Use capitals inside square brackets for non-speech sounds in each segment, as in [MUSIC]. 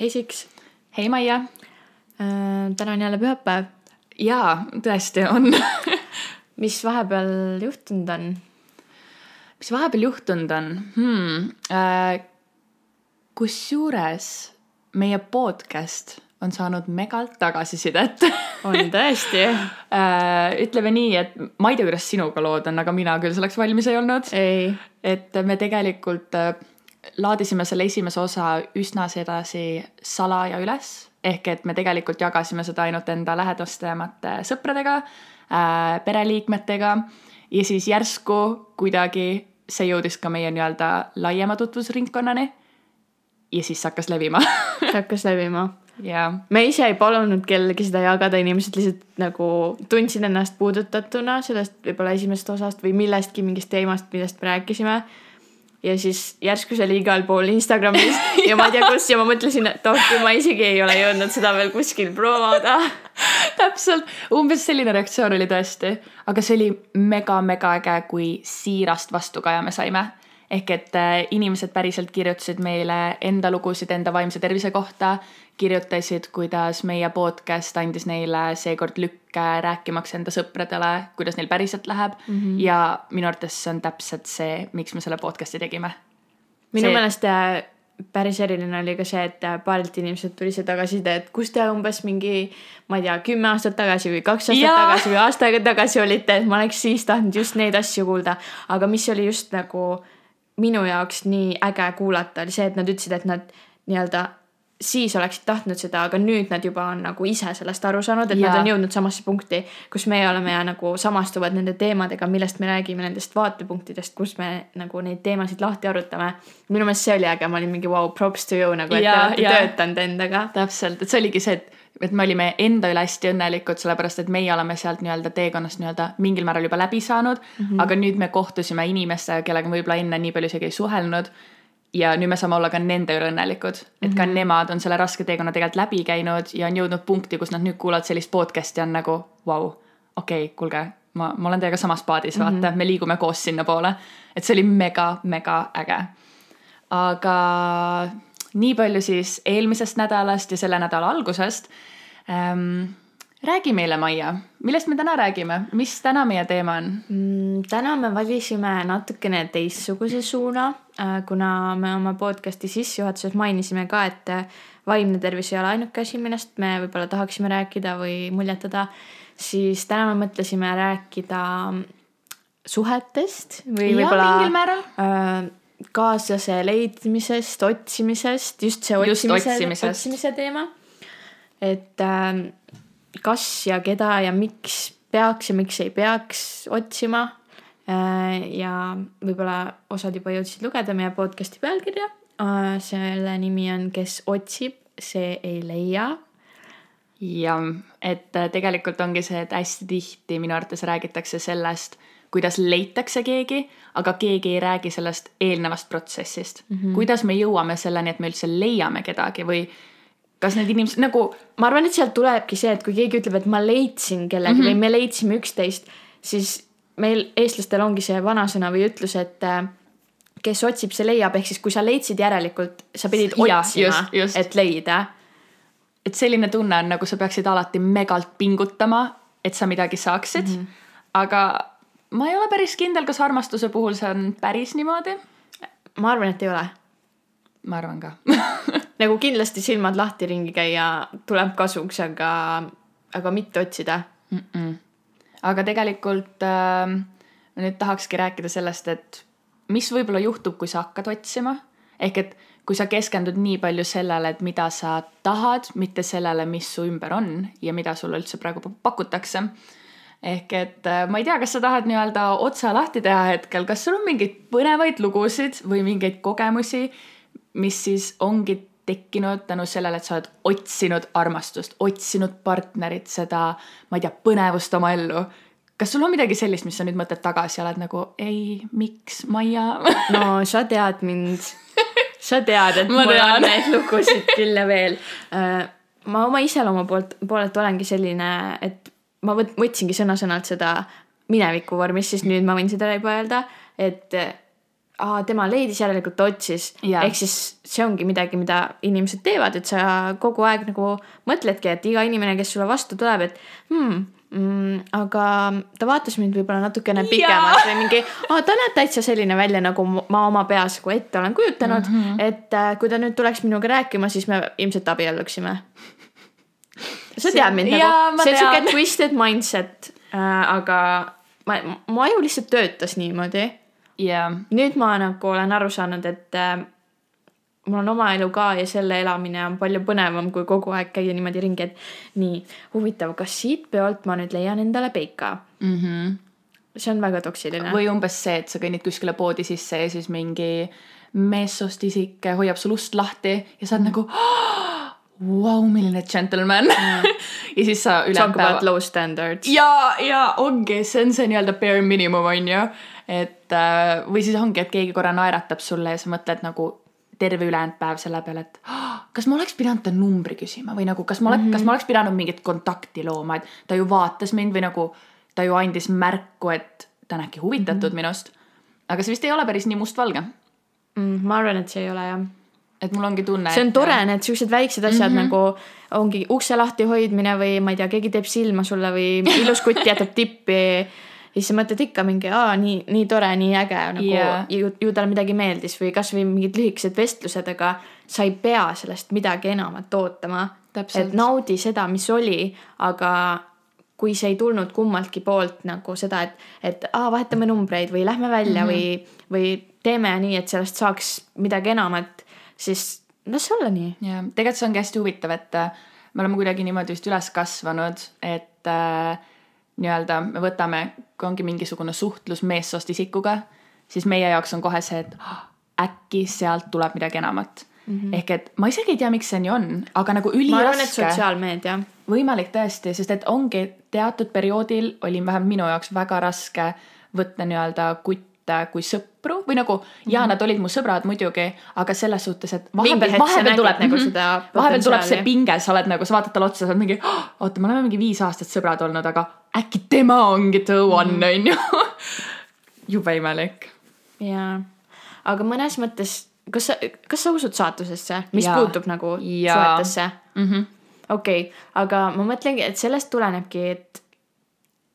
hei Siks hei Maie äh,. täna on jälle pühapäev. jaa, tõesti on [LAUGHS] mis vahepeal juhtunud on? mis vahepeal juhtunud on hmm,? Äh, kusjuures meie podcast on saanud megalt tagasisidet on tõesti [LAUGHS] äh,? ütleme nii, et ma ei tea, kuidas sinuga lood on, aga mina küll selleks valmis ei olnud. et me tegelikult äh, laadisime selle esimese osa üsna sedasi salaja üles, ehk et me tegelikult jagasime seda ainult enda lähedastemate sõpradega äh,, pereliikmetega. Ja siis järsku kuidagi see jõudis ka meie nii-öelda laiema tutvusringkonnani. ja siis [LAUGHS] see hakkas levima. See hakkas levima. Jaa. me ise ei palunud kellelgi seda jagada, inimesed lihtsalt nagu tundsid ennast puudutatuna sellest võib-olla esimesest osast või millestki, mingist teemast, millest me rääkisime ja siis järsku see oli igal pool Instagramis. Ja ma ei tea kus ja ma mõtlesin, et oh, kui ma isegi ei ole jõudnud seda veel kuskil promoda täpselt, umbes selline reaktsioon oli tõesti, aga see oli mega-mega äge, kui siirast vastukaja me saime. Ehk et äh, inimesed päriselt kirjutasid meile enda lugusid enda vaimse tervise kohta, kirjutasid, kuidas meie podcast andis neile seekord lükke rääkimaks enda sõpradele, kuidas neil päriselt läheb mm. -hmm. ja minu arvates see on täpselt see, miks me selle podcast'i tegime. minu see... meelest äh, päris eriline oli ka see, et äh, paarilt inimeselt tuli see tagasiside, et kus te umbes mingi, ma ei tea, kümme aastat tagasi või kaks aastat ja. tagasi või aasta aega tagasi olite, et ma oleks siis tahtnud just neid asju kuulda. aga mis oli just nagu minu jaoks nii äge kuulata, oli see, et nad ütlesid, et nad nii-öelda siis oleksid tahtnud seda, aga nüüd nad juba on nagu ise sellest aru saanud, et ja. nad on jõudnud samasse punkti, kus meie oleme ja nagu samastuvad nende teemadega, millest me räägime, nendest vaatepunktidest, kus me nagu neid teemasid lahti arutame. minu meelest see oli äge, ma olin mingi vau wow,, props to you nagu, et ja, te olete ja. töötanud endaga. täpselt, et see oligi see, et et me olime enda üle hästi õnnelikud, sellepärast et meie oleme sealt nii-öelda teekonnast nii-öelda mingil määral juba läbi saanud mm. -hmm. aga nüüd me kohtusime inimestega, kellega võib-olla enne nii palju isegi ei suhelnud ja nüüd me saame olla ka nende üle õnnelikud, et ka mm -hmm. nemad on selle raske teekonna tegelikult läbi käinud ja on jõudnud punkti, kus nad nüüd kuulavad sellist podcast'i on nagu vau wow,, okei okay,, kuulge, ma, ma olen teiega samas paadis mm, -hmm. vaata, me liigume koos sinnapoole. et see oli mega-mega äge. aga nii palju siis eelmisest nädalast ja selle nädala algusest ähm, räägi meile, Maia, millest me täna räägime, mis täna meie teema on? Mm,? täna me valisime natukene teistsuguse suuna, äh, kuna me oma podcast'i sissejuhatuses mainisime ka, et äh, vaimne tervis ei ole ainuke asi, millest me võib-olla tahaksime rääkida või muljetada, siis täna me mõtlesime rääkida suhetest või võib-olla äh, kaaslase leidmisest, otsimisest, just see otsimise, otsimise teema. et äh, kas ja keda ja miks peaks ja miks ei peaks otsima. Äh, ja võib-olla osad juba jõudsid lugeda meie podcast'i pealkirja. Äh, selle nimi on Kes otsib, see ei leia. jah, et äh, tegelikult ongi see, et hästi tihti minu arvates räägitakse sellest, kuidas leitakse keegi, aga keegi ei räägi sellest eelnevast protsessist mm. -hmm. kuidas me jõuame selleni, et me üldse leiame kedagi või kas need inimesed nagu. ma arvan, et sealt tulebki see, et kui keegi ütleb, et ma leidsin kellegi mm -hmm. või me leidsime üksteist, siis meil, eestlastel ongi see vanasõna või ütlus, et äh, kes otsib, see leiab, ehk siis kui sa leidsid, järelikult sa pidid ja, otsima, et leida. et selline tunne on nagu sa peaksid alati megalt pingutama, et sa midagi saaksid mm. -hmm. aga ma ei ole päris kindel, kas armastuse puhul see on päris niimoodi. ma arvan, et ei ole ma arvan ka [LAUGHS] nagu kindlasti silmad lahti ringi käia tuleb kasuks, aga, aga mitte otsida mm. -mm. aga tegelikult äh, nüüd tahakski rääkida sellest, et mis võib-olla juhtub, kui sa hakkad otsima. ehk et kui sa keskendud nii palju sellele, et mida sa tahad, mitte sellele, mis su ümber on ja mida sulle üldse praegu pakutakse. ehk et äh, ma ei tea, kas sa tahad nii-öelda otsa lahti teha hetkel, kas sul on mingeid põnevaid lugusid või mingeid kogemusi mis siis ongi tekkinud tänu sellele, et sa oled otsinud armastust, otsinud partnerit, seda, ma ei tea, põnevust oma ellu. kas sul on midagi sellist, mis sa nüüd mõtled tagasi ja oled nagu ei, miks, Maia [LAUGHS] no sa tead mind. sa tead, et mul on neid lugusid küll ja veel. Äh, ma oma iseloomu poolt, poolelt olengi selline, et ma võt-, võtsingi sõna-sõnalt seda mineviku vormis, siis nüüd ma võin seda juba öelda, et aa, tema leidis, järelikult ta otsis. Ehk siis see ongi midagi, mida inimesed teevad, et sa kogu aeg nagu mõtledki, et iga inimene, kes sulle vastu tuleb, et hmm, mm, aga ta vaatas mind võib-olla natukene pikemalt või mingi, aa, ta näeb täitsa selline välja, nagu ma oma peas nagu ette olen kujutanud. Mm, -hmm. et äh, kui ta nüüd tuleks minuga rääkima, siis me ilmselt abielluksime. sa tead mind Jaa, nagu, see on tean. twisted mindset. Äh,, aga ma, mu aju lihtsalt töötas niimoodi jaa, nüüd ma nagu olen aru saanud, et äh, mul on oma elu ka ja selle elamine on palju põnevam, kui kogu aeg käia niimoodi ringi, et nii huvitav, kas siit peolt ma nüüd leian endale peika mm. -hmm. see on väga toksiline. või umbes see, et sa kõnnid kuskile poodi sisse ja siis mingi meessoost isik hoiab sul ust lahti ja sa oled nagu vau, milline džentelmen [LAUGHS] ja siis sa Talk ülejäänud about päeva. low standards. ja, ja ongi, see on see nii-öelda bare minimum on ju, et äh, või siis ongi, et keegi korra naeratab sulle ja sa mõtled nagu terve ülejäänud päev selle peale, et "Ah, kas ma oleks pidanud ta numbri küsima või nagu kas ma oleks mm, -hmm. kas ma oleks pidanud mingit kontakti looma, et ta ju vaatas mind või nagu ta ju andis märku, et ta on äkki huvitatud mm -hmm. minust. aga see vist ei ole päris nii mustvalge, Mm, ma arvan, et see ei ole jah. Et mul ongi tunne. see on tore, need siuksed väiksed asjad mm -hmm. nagu ongi ukse lahti hoidmine või ma ei tea, keegi teeb silma sulle või [LAUGHS] ilus kutt jätab tippi. ja siis sa mõtled ikka mingi, aa, nii, nii tore, nii äge nagu yeah. ju, ju talle midagi meeldis või kasvõi mingid lühikesed vestlused, aga sa ei pea sellest midagi enamat ootama. Et naudi seda, mis oli, aga kui see ei tulnud kummaltki poolt nagu seda, et, et aa, vahetame numbreid või lähme välja mm -hmm. või, või teeme nii, et sellest saaks midagi enamat, siis las see olla nii. ja tegelikult see ongi hästi huvitav, et äh, me oleme kuidagi niimoodi vist üles kasvanud, et äh, nii-öelda me võtame, kui ongi mingisugune suhtlus meessoost isikuga, siis meie jaoks on kohe see, et "Ah, äkki sealt tuleb midagi enamat mm. -hmm. ehk et ma isegi ei tea, miks see nii on, aga nagu ma arvan, et üliraske, sotsiaalmeedia. võimalik tõesti, sest et ongi teatud perioodil oli vähemalt minu jaoks väga raske võtta nii-öelda kutte kui sõpru või nagu mm -hmm. ja nad olid mu sõbrad muidugi, aga selles suhtes, et vahepeal, vahepeal tuleb nagu mhm. seda vahepeal tuleb see pinge, sa oled nagu, sa vaatad talle otsa, sa oled mingi, oota, me oleme mingi viis aastat sõbrad olnud, aga äkki tema ongi the one Mhm. on ju. [LAUGHS] jube imelik. jaa, aga mõnes mõttes, kas sa, kas sa usud saatusesse, mis Jaa. puutub nagu Jaa. suhetesse? Mm -hmm. okei okay,, aga ma mõtlengi, et sellest tulenebki, et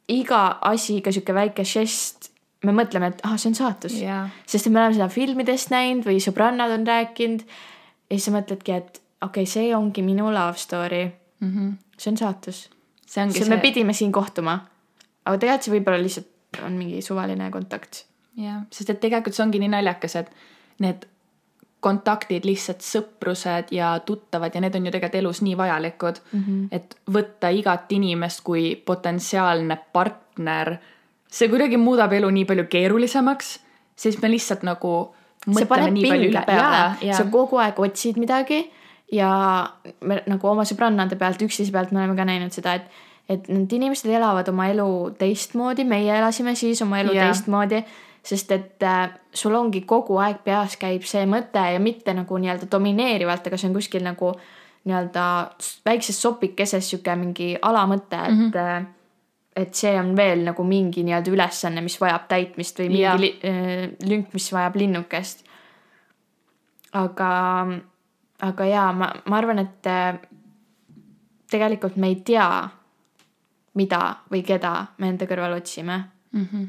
iga asi, ka sihuke väike žest, me mõtleme, et ah, see on saatus Jaa. sest et me oleme seda filmidest näinud või sõbrannad on rääkinud ja siis sa mõtledki, et okei okay,, see ongi minu love story Mm -hmm. see on saatus. see ongi see, see, me pidime siin kohtuma. aga tegelikult see võib-olla lihtsalt on mingi suvaline kontakt. jah, sest et tegelikult see ongi nii naljakas, et need kontaktid, lihtsalt sõprused ja tuttavad ja need on ju tegelikult elus nii vajalikud mm, -hmm. et võtta igat inimest kui potentsiaalne partner, see kuidagi muudab elu nii palju keerulisemaks, siis me lihtsalt nagu see paneb pinge peale, ja, sa kogu aeg otsid midagi ja me nagu oma sõbrannade pealt, üksteise pealt me oleme ka näinud seda, et et need inimesed elavad oma elu teistmoodi, meie elasime siis oma elu yeah. teistmoodi, sest et äh, sul ongi kogu aeg peas käib see mõte ja mitte nagu nii-öelda domineerivalt, aga see on kuskil nagu nii-öelda väikses sopikeses sihuke mingi alamõte, et mm, -hmm. Et see on veel nagu mingi nii-öelda ülesanne, mis vajab täitmist või mingi li, äh, lünk, mis vajab linnukest aga, aga jaa, ma, ma arvan, et äh, tegelikult me ei tea, mida või keda me enda kõrval otsime mm. -hmm.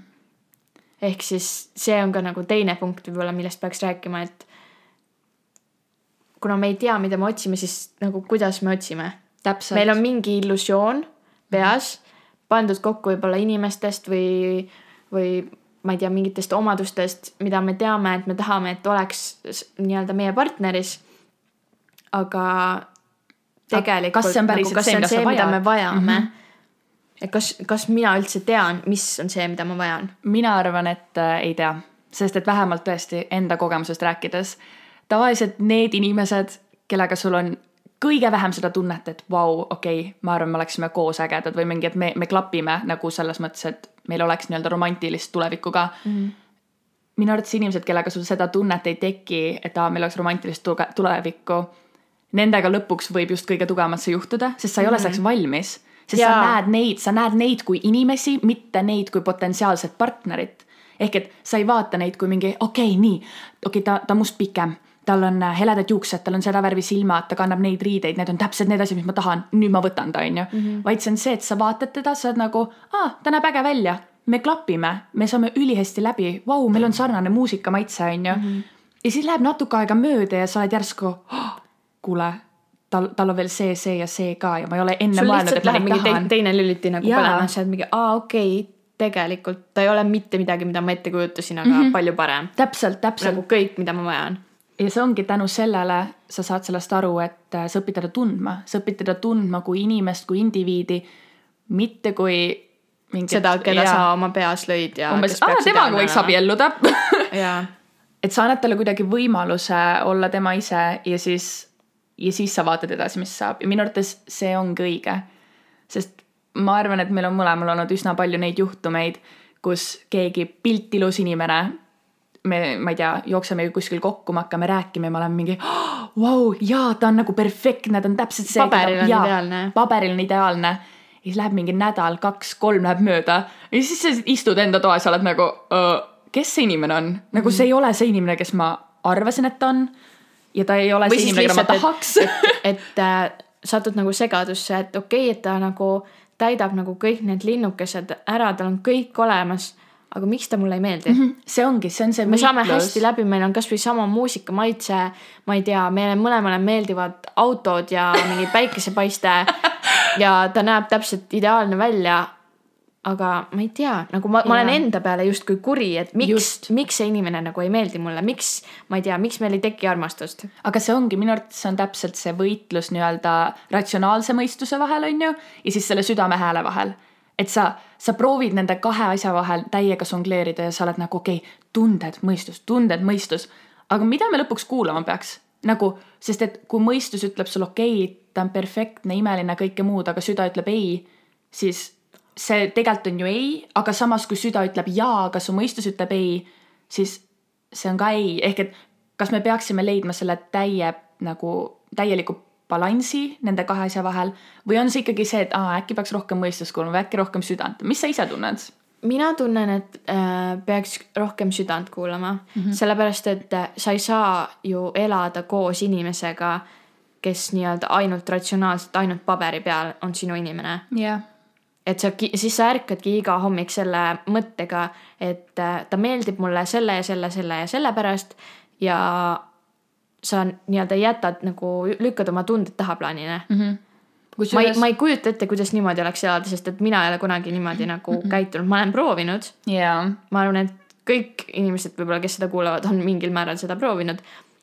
ehk siis see on ka nagu teine punkt võib-olla, millest peaks rääkima, et kuna me ei tea, mida me otsime, siis nagu kuidas me otsime. täpselt. meil on mingi illusioon peas pandud kokku võib-olla inimestest või, või ma ei tea, mingitest omadustest, mida me teame, et me tahame, et oleks nii-öelda meie partneris. aga tegelikult kas see on päriselt nagu, see, mida sa mida me vajame mm? -hmm. et kas, kas mina üldse tean, mis on see, mida ma vajan? mina arvan, et äh, ei tea, sest et vähemalt tõesti enda kogemusest rääkides, tavaliselt need inimesed, kellega sul on kõige vähem seda tunnet, et vau okei okay,, ma arvan, me oleksime koos ägedad või mingi, et me, me klapime nagu selles mõttes, et meil oleks nii-öelda romantilist tulevikku ka mm. -hmm. minu arvates inimesed, kellega sul seda tunnet ei teki, et aa, meil oleks romantilist tulevikku, nendega lõpuks võib just kõige tugevamalt see juhtuda, sest sa ei mm -hmm. ole selleks valmis sest Jaa. sa näed neid, sa näed neid kui inimesi, mitte neid kui potentsiaalset partnerit. ehk et sa ei vaata neid kui mingi okei okay,, nii, okei okay,, ta, ta on must pikem tal on äh, heledad juuksed, tal on seda värvi silmad, ta kannab neid riideid, need on täpselt need asjad, mis ma tahan, nüüd ma võtan ta, onju. Mhm. vaid see on see, et sa vaatad teda, sa oled nagu, aa, ta näeb äge välja, me klapime, me saame ülihästi läbi, vau, meil on sarnane muusikamaitse, onju. Mhm. ja siis läheb natuke aega mööda ja sa oled järsku oh,, kuule, tal, tal on veel see, see ja see ka ja ma ei ole enne mõelnud, et ma neid tahan. teine lüliti nagu põlema, sa oled mingi, aa okei okay,, tegelikult ta ei ole mitte midagi, mida ma ette kujutasin, aga mm. -hmm. palju parem. täpselt, täpselt nagu kõik, mida ma vajan. Ja see ongi tänu sellele, sa saad sellest aru, et äh, sa õpid teda tundma, sa õpid teda tundma kui inimest, kui indiviidi, mitte kui mingit. seda, keda sa oma peas lõid ja. umbes, aa, temaga võiks abielluda et sa annad talle kuidagi võimaluse olla tema ise ja siis, ja siis sa vaatad edasi, mis saab ja minu arvates see ongi õige. sest ma arvan, et meil on mõlemal olnud üsna palju neid juhtumeid, kus keegi piltilus inimene me, ma ei tea, jookseme kuskil kokku, me hakkame rääkima ja me oleme mingi vau, jaa, ta on nagu perfektne, ta on täpselt see. Paberil on ideaalne. paberil on ideaalne. ja siis läheb mingi nädal, kaks-kolm läheb mööda ja siis sa istud enda toas oled nagu, kes see inimene on, nagu see ei ole see inimene, kes ma arvasin, et ta on. ja ta ei ole Või see inimene, keda ma tahaks. et, et äh, satud nagu segadusse, et okei okay,, et ta nagu täidab nagu kõik need linnukesed ära, tal on kõik olemas. Aga miks ta mulle ei meeldi mm? -hmm. see ongi, see on see me saame hästi läbi, meil on kasvõi sama muusikamaitse, ma ei tea, meile mõlemale meeldivad autod ja mingi päikesepaiste ja ta näeb täpselt ideaalne välja. aga ma ei tea, nagu ma, ma olen Jaa. enda peale justkui kuri, et miks miks see inimene nagu ei meeldi mulle, miks, ma ei tea, miks meil ei teki armastust. aga see ongi minu arvates on täpselt see võitlus nii-öelda ratsionaalse mõistuse vahel, on ju, ja siis selle südamehääle vahel. Et sa, sa proovid nende kahe asja vahel täiega žongleerida ja sa oled nagu okei okay,, tunded, mõistus, tunded, mõistus. aga mida me lõpuks kuulama peaks? nagu, sest et kui mõistus ütleb sulle okei okay,, ta on perfektne, imeline, kõike muud, aga süda ütleb ei, siis see tegelikult on ju ei, aga samas kui süda ütleb jaa, aga su mõistus ütleb ei, siis see on ka ei, ehk et kas me peaksime leidma selle täie nagu täieliku balansi nende kahe asja vahel või on see ikkagi see, et aa, äkki peaks rohkem mõistust kuulama või äkki rohkem südant, mis sa ise tunned? mina tunnen, et äh, peaks rohkem südant kuulama mm, -hmm. sellepärast et äh, sa ei saa ju elada koos inimesega, kes nii-öelda ainult ratsionaalselt, ainult paberi peal on sinu inimene. jah. et sa, siis sa ärkadki iga hommik selle mõttega, et äh, ta meeldib mulle selle ja selle, selle ja selle pärast ja sa nii-öelda jätad nagu, lükkad oma tunded tahaplaanile Mhm. ma ei, ma ei kujuta ette, kuidas niimoodi oleks elada, sest et mina ei ole kunagi niimoodi nagu mm -hmm. käitunud, ma olen proovinud. jaa, ma arvan, et kõik inimesed võib-olla, kes seda kuulavad, on mingil määral seda proovinud.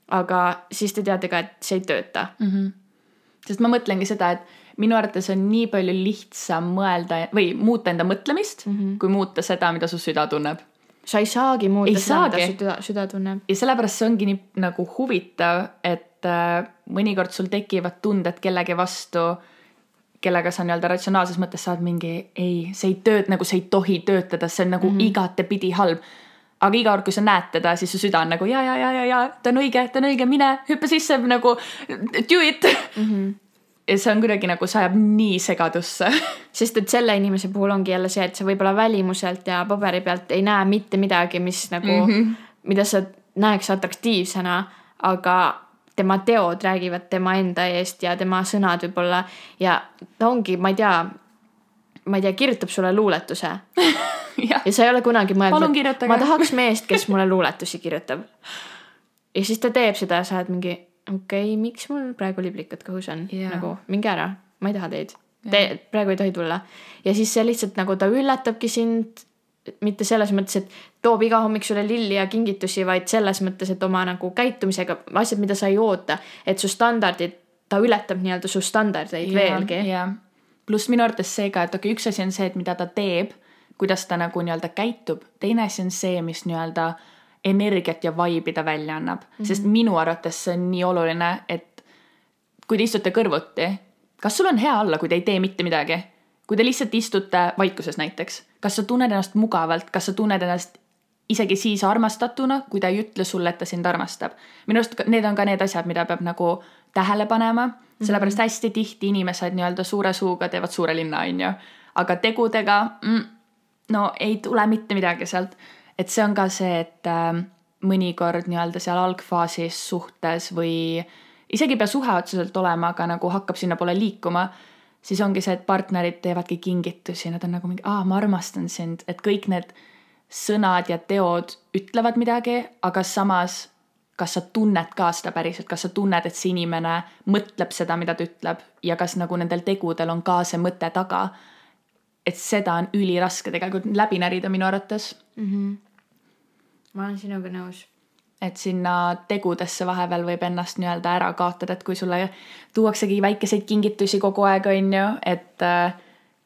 aga siis te teate ka, et see ei tööta. sest ma mõtlengi seda, et minu arvates on nii palju lihtsam mõelda või muuta enda mõtlemist mm, -hmm. kui muuta seda, mida su süda tunneb sa ei saagi muuta Ei seda, mida süda, süda tunneb. ja sellepärast see ongi nii nagu huvitav, et äh, mõnikord sul tekivad tunded kellegi vastu, kellega sa nii-öelda ratsionaalses mõttes saad mingi ei, see ei tööta, nagu see ei tohi töötada, see on nagu mm -hmm. igatepidi halb. aga iga kord, kui sa näed teda, siis su süda on nagu ja, ja, ja, ja, ja ta on õige, ta on õige, mine hüppa sisse nagu do it mm. -hmm. Ja see on kuidagi nagu, see ajab nii segadusse. [LAUGHS] Sest et selle inimese puhul ongi jälle see, et sa võib-olla välimuselt ja paberi pealt ei näe mitte midagi, mis nagu mm, -hmm. mida sa näeks atraktiivsena, aga tema teod räägivad tema enda eest ja tema sõnad võib-olla. Ja ta ongi, ma ei tea, ma ei tea, kirjutab sulle luuletuse. [LAUGHS] Jah, ja sa ei ole kunagi mõelnud, ma tahaks meest, kes mulle luuletusi kirjutab. ja siis ta teeb seda ja sa oled mingi, okei okay,, miks mul praegu liblikad kõhus on Jaa. nagu minge ära, ma ei taha teid. Te praegu ei tohi tulla ja siis see lihtsalt nagu ta üllatabki sind mitte selles mõttes, et toob iga hommik sulle lilli ja kingitusi, vaid selles mõttes, et oma nagu käitumisega asjad, mida sa ei oota, et su standardid, ta ületab nii-öelda su standardeid veelgi. jah, pluss minu arvates see ka, et okei okay,, üks asi on see, et mida ta teeb, kuidas ta nagu nii-öelda käitub, teine asi on see, mis nii-öelda energiat ja vibe'i ta välja annab mm, -hmm. sest minu arvates see on nii oluline, et kui te istute kõrvuti, kas sul on hea olla, kui te ei tee mitte midagi? kui te lihtsalt istute vaikuses näiteks, kas sa tunned ennast mugavalt, kas sa tunned ennast isegi siis armastatuna, kui ta ei ütle sulle, et ta sind armastab. minu arust need on ka need asjad, mida peab nagu tähele panema, sellepärast hästi tihti inimesed nii-öelda suure suuga teevad suure linna, onju. aga tegudega mm, no ei tule mitte midagi sealt. Et see on ka see, et äh, mõnikord nii-öelda seal algfaasis suhtes või isegi ei pea suhe otseselt olema, aga nagu hakkab sinnapoole liikuma, siis ongi see, et partnerid teevadki kingitusi, nad on nagu mingi, aa, ma armastan sind, et kõik need sõnad ja teod ütlevad midagi, aga samas kas sa tunned ka seda päriselt, kas sa tunned, et see inimene mõtleb seda, mida ta ütleb ja kas nagu nendel tegudel on ka see mõte taga. et seda on üliraske tegelikult läbi närida minu arvates mm. -hmm. Ma olen sinuga nõus et sinna tegudesse vahepeal võib ennast nii-öelda ära kaotada, et kui sulle tuuaksegi väikeseid kingitusi kogu aeg, on ju, et äh,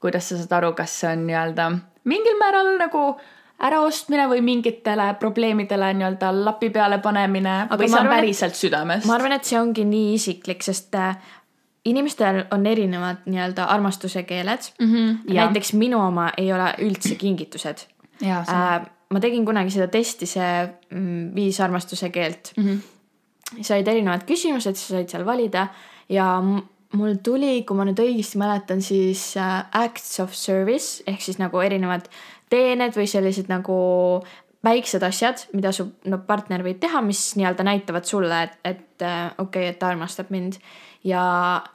kuidas sa saad aru, kas see on nii-öelda mingil määral nagu äraostmine või mingitele probleemidele nii-öelda lapi peale panemine Aga või see on päriselt südamest? ma arvan, et see ongi nii isiklik, sest äh, inimestel on erinevad nii-öelda armastuse keeled mm. -hmm, näiteks minu oma ei ole üldse kingitused. Äh, ma tegin kunagi seda testi, see mm, viis armastuse keelt mm. -hmm. sa olid erinevad küsimused, sa said seal valida ja mul tuli, kui ma nüüd õigesti mäletan, siis äh, acts of service ehk siis nagu erinevad teened või sellised nagu väiksed asjad, mida su no partner võib teha, mis nii-öelda näitavad sulle, et, et äh, okei okay,, et ta armastab mind. Ja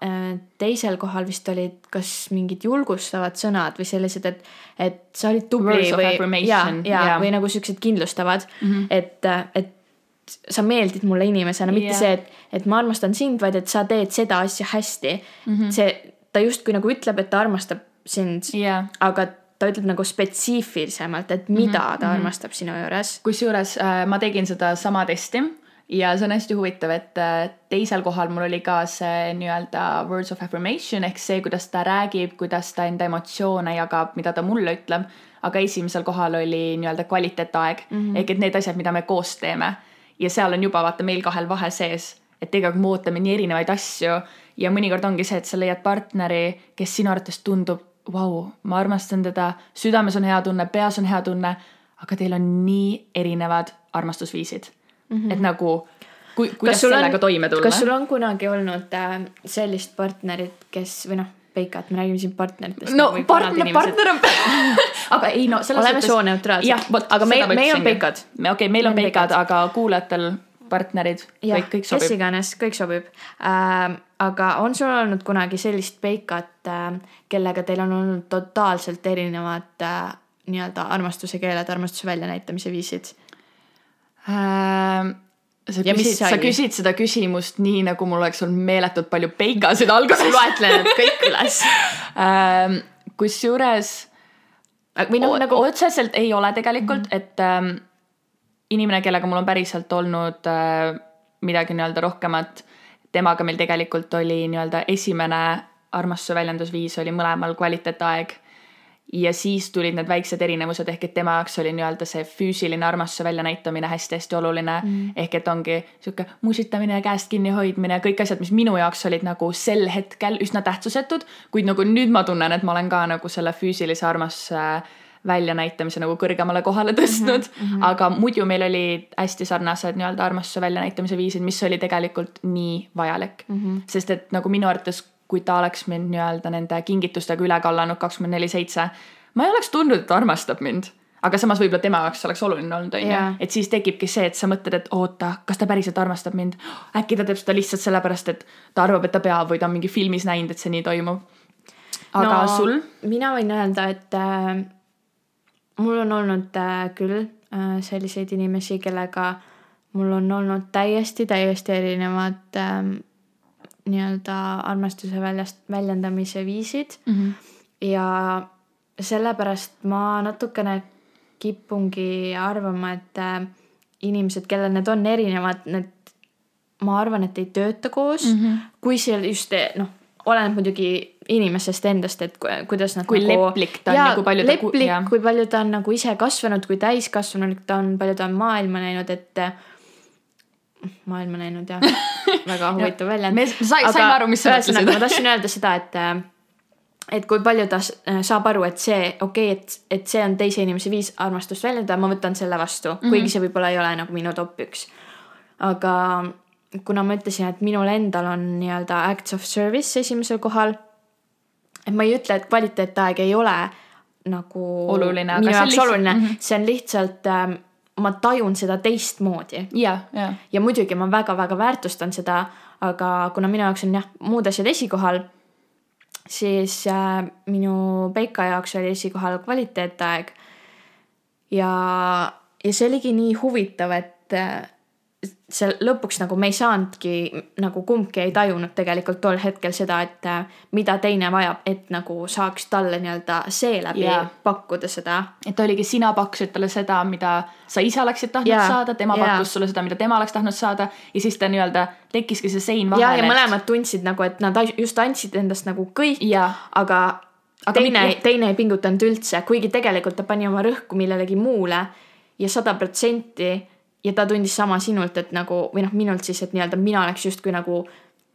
äh, teisel kohal vist olid kas mingid julgustavad sõnad või sellised, et, et sa olid tubli või, ja, ja yeah. või nagu siuksed kindlustavad mm, -hmm. et, äh, et sa meeldid mulle inimesena, mitte yeah. see, et, et ma armastan sind, vaid et sa teed seda asja hästi mm. -hmm. see, ta justkui nagu ütleb, et ta armastab sind yeah., aga ta ütleb nagu spetsiifilisemalt, et mida mm -hmm. ta mhm. armastab sinu juures. kusjuures äh, ma tegin sedasama testi ja see on hästi huvitav, et äh, teisel kohal mul oli ka see nii-öelda words of affirmation ehk see, kuidas ta räägib, kuidas ta enda emotsioone jagab, mida ta mulle ütleb. aga esimesel kohal oli nii-öelda kvaliteetaeg mm -hmm. ehk et need asjad, mida me koos teeme. ja seal on juba vaata meil kahel vahe sees, et tegelikult me ootame nii erinevaid asju ja mõnikord ongi see, et sa leiad partneri, kes sinu arvates tundub vau, ma armastan teda, südames on hea tunne, peas on hea tunne, aga teil on nii erinevad armastusviisid mm. -hmm. et nagu, kui, kuidas sellega on, toime tulla? kas sul on kunagi olnud äh, sellist partnerit, kes või noh, Peikat, me räägime siin partneritest. no nagu partner, partner on [LAUGHS] aga ei no selles oleme sooneutraalsed. aga meil, meil on Peikad. okei okay,, meil on Peikad, aga kuulajatel partnerid, kõik, kõik sobib. kes iganes, kõik sobib äh,. aga on sul olnud kunagi sellist peikat äh,, kellega teil on olnud totaalselt erinevad äh, nii-öelda armastuse keeled, armastuse väljanäitamise viisid äh,? sa küsid, sa küsid seda küsimust nii, nagu mul oleks olnud meeletult palju peikasid alguses. loetlen need kõik üles [LAUGHS] äh,. kusjuures või noh, nagu otseselt ei ole tegelikult mm, -hmm. et ähm, inimene, kellega mul on päriselt olnud äh, midagi nii-öelda rohkemat, temaga meil tegelikult oli nii-öelda esimene armastuse väljendusviis oli mõlemal kvaliteetaeg. Ja siis tulid need väiksed erinevused ehk et tema jaoks oli nii-öelda see füüsiline armastuse väljanäitamine hästi-hästi oluline mm.. ehk et ongi sihuke musitamine ja käest kinni hoidmine, kõik asjad, mis minu jaoks olid nagu sel hetkel üsna tähtsusetud, kuid nagu nüüd ma tunnen, et ma olen ka nagu selle füüsilise armastuse väljanäitamise nagu kõrgemale kohale tõstnud mm. -hmm. aga muidu meil olid hästi sarnased nii-öelda armastuse väljanäitamise viisid, mis oli tegelikult nii vajalik mm. -hmm. sest et nagu minu arvates, kui ta oleks mind nii-öelda nende kingitustega üle kallanud kakskümmend neli seitse, ma ei oleks tundnud, et ta armastab mind aga samas võib-olla tema jaoks oleks oluline olnud, on ju, et siis tekibki see, et sa mõtled, et oota, kas ta päriselt armastab mind. äkki ta teeb seda lihtsalt sellepärast, et ta arvab, et ta peab või ta on mingi filmis näinud, et see nii toimub. aga no, sul? mina võin öelda, et äh, mul on olnud äh, küll äh, selliseid inimesi, kellega mul on olnud täiesti, täiesti erinevad äh, nii-öelda armastuse väljast, väljendamise viisid mm. -hmm. ja sellepärast ma natukene kipungi arvama, et äh, inimesed, kellel need on erinevad, need ma arvan, et ei tööta koos mm, -hmm. kui seal just noh, oleneb muidugi inimesest endast, et kuidas nad kui nagu, leplik ta on ja kui palju ta leplik, kui palju ta on nagu ise kasvanud, kui täiskasvanud ta on, palju ta on maailma näinud, et maailma näinud jah [LAUGHS] väga huvitav väljend. me sai, saime aru, mis sa mõtlesid. ma tahtsin öelda seda, et et kui palju ta saab aru, et see okei okay,, et, et see on teise inimese viis armastust väljendada, ma võtan selle vastu mm, -hmm. kuigi see võib-olla ei ole nagu minu top üks. aga kuna ma ütlesin, et minul endal on nii-öelda acts of service esimesel kohal et ma ei ütle, et kvaliteetaeg ei ole nagu oluline, minu jaoks lihtsalt... oluline mm, -hmm. see on lihtsalt ähm, ma tajun seda teistmoodi ja, ja ja muidugi ma väga-väga väärtustan seda, aga kuna minu jaoks on jah, muud asjad esikohal, siis äh, minu Peika jaoks oli esikohal kvaliteetaeg. ja, ja see oligi nii huvitav, et äh, see lõpuks nagu me ei saanudki nagu kumbki ei tajunud tegelikult tol hetkel seda, et äh, mida teine vajab, et nagu saaks talle nii-öelda seeläbi yeah. pakkuda seda. et oligi, sina pakkusid talle seda, mida sa ise oleksid tahtnud Jaa, saada, tema jaa. pakkus sulle seda, mida tema oleks tahtnud saada ja siis ta nii-öelda tekkiski see sein ja, vahele. ja mõlemad tundsid nagu, et nad just andsid endast nagu kõik, Jaa. aga, Aga teine teine ei pingutanud üldse, kuigi tegelikult ta pani oma rõhku millelegi muule ja sada protsenti ja ta tundis sama sinult, et nagu või noh, minult siis, et nii-öelda mina oleks justkui nagu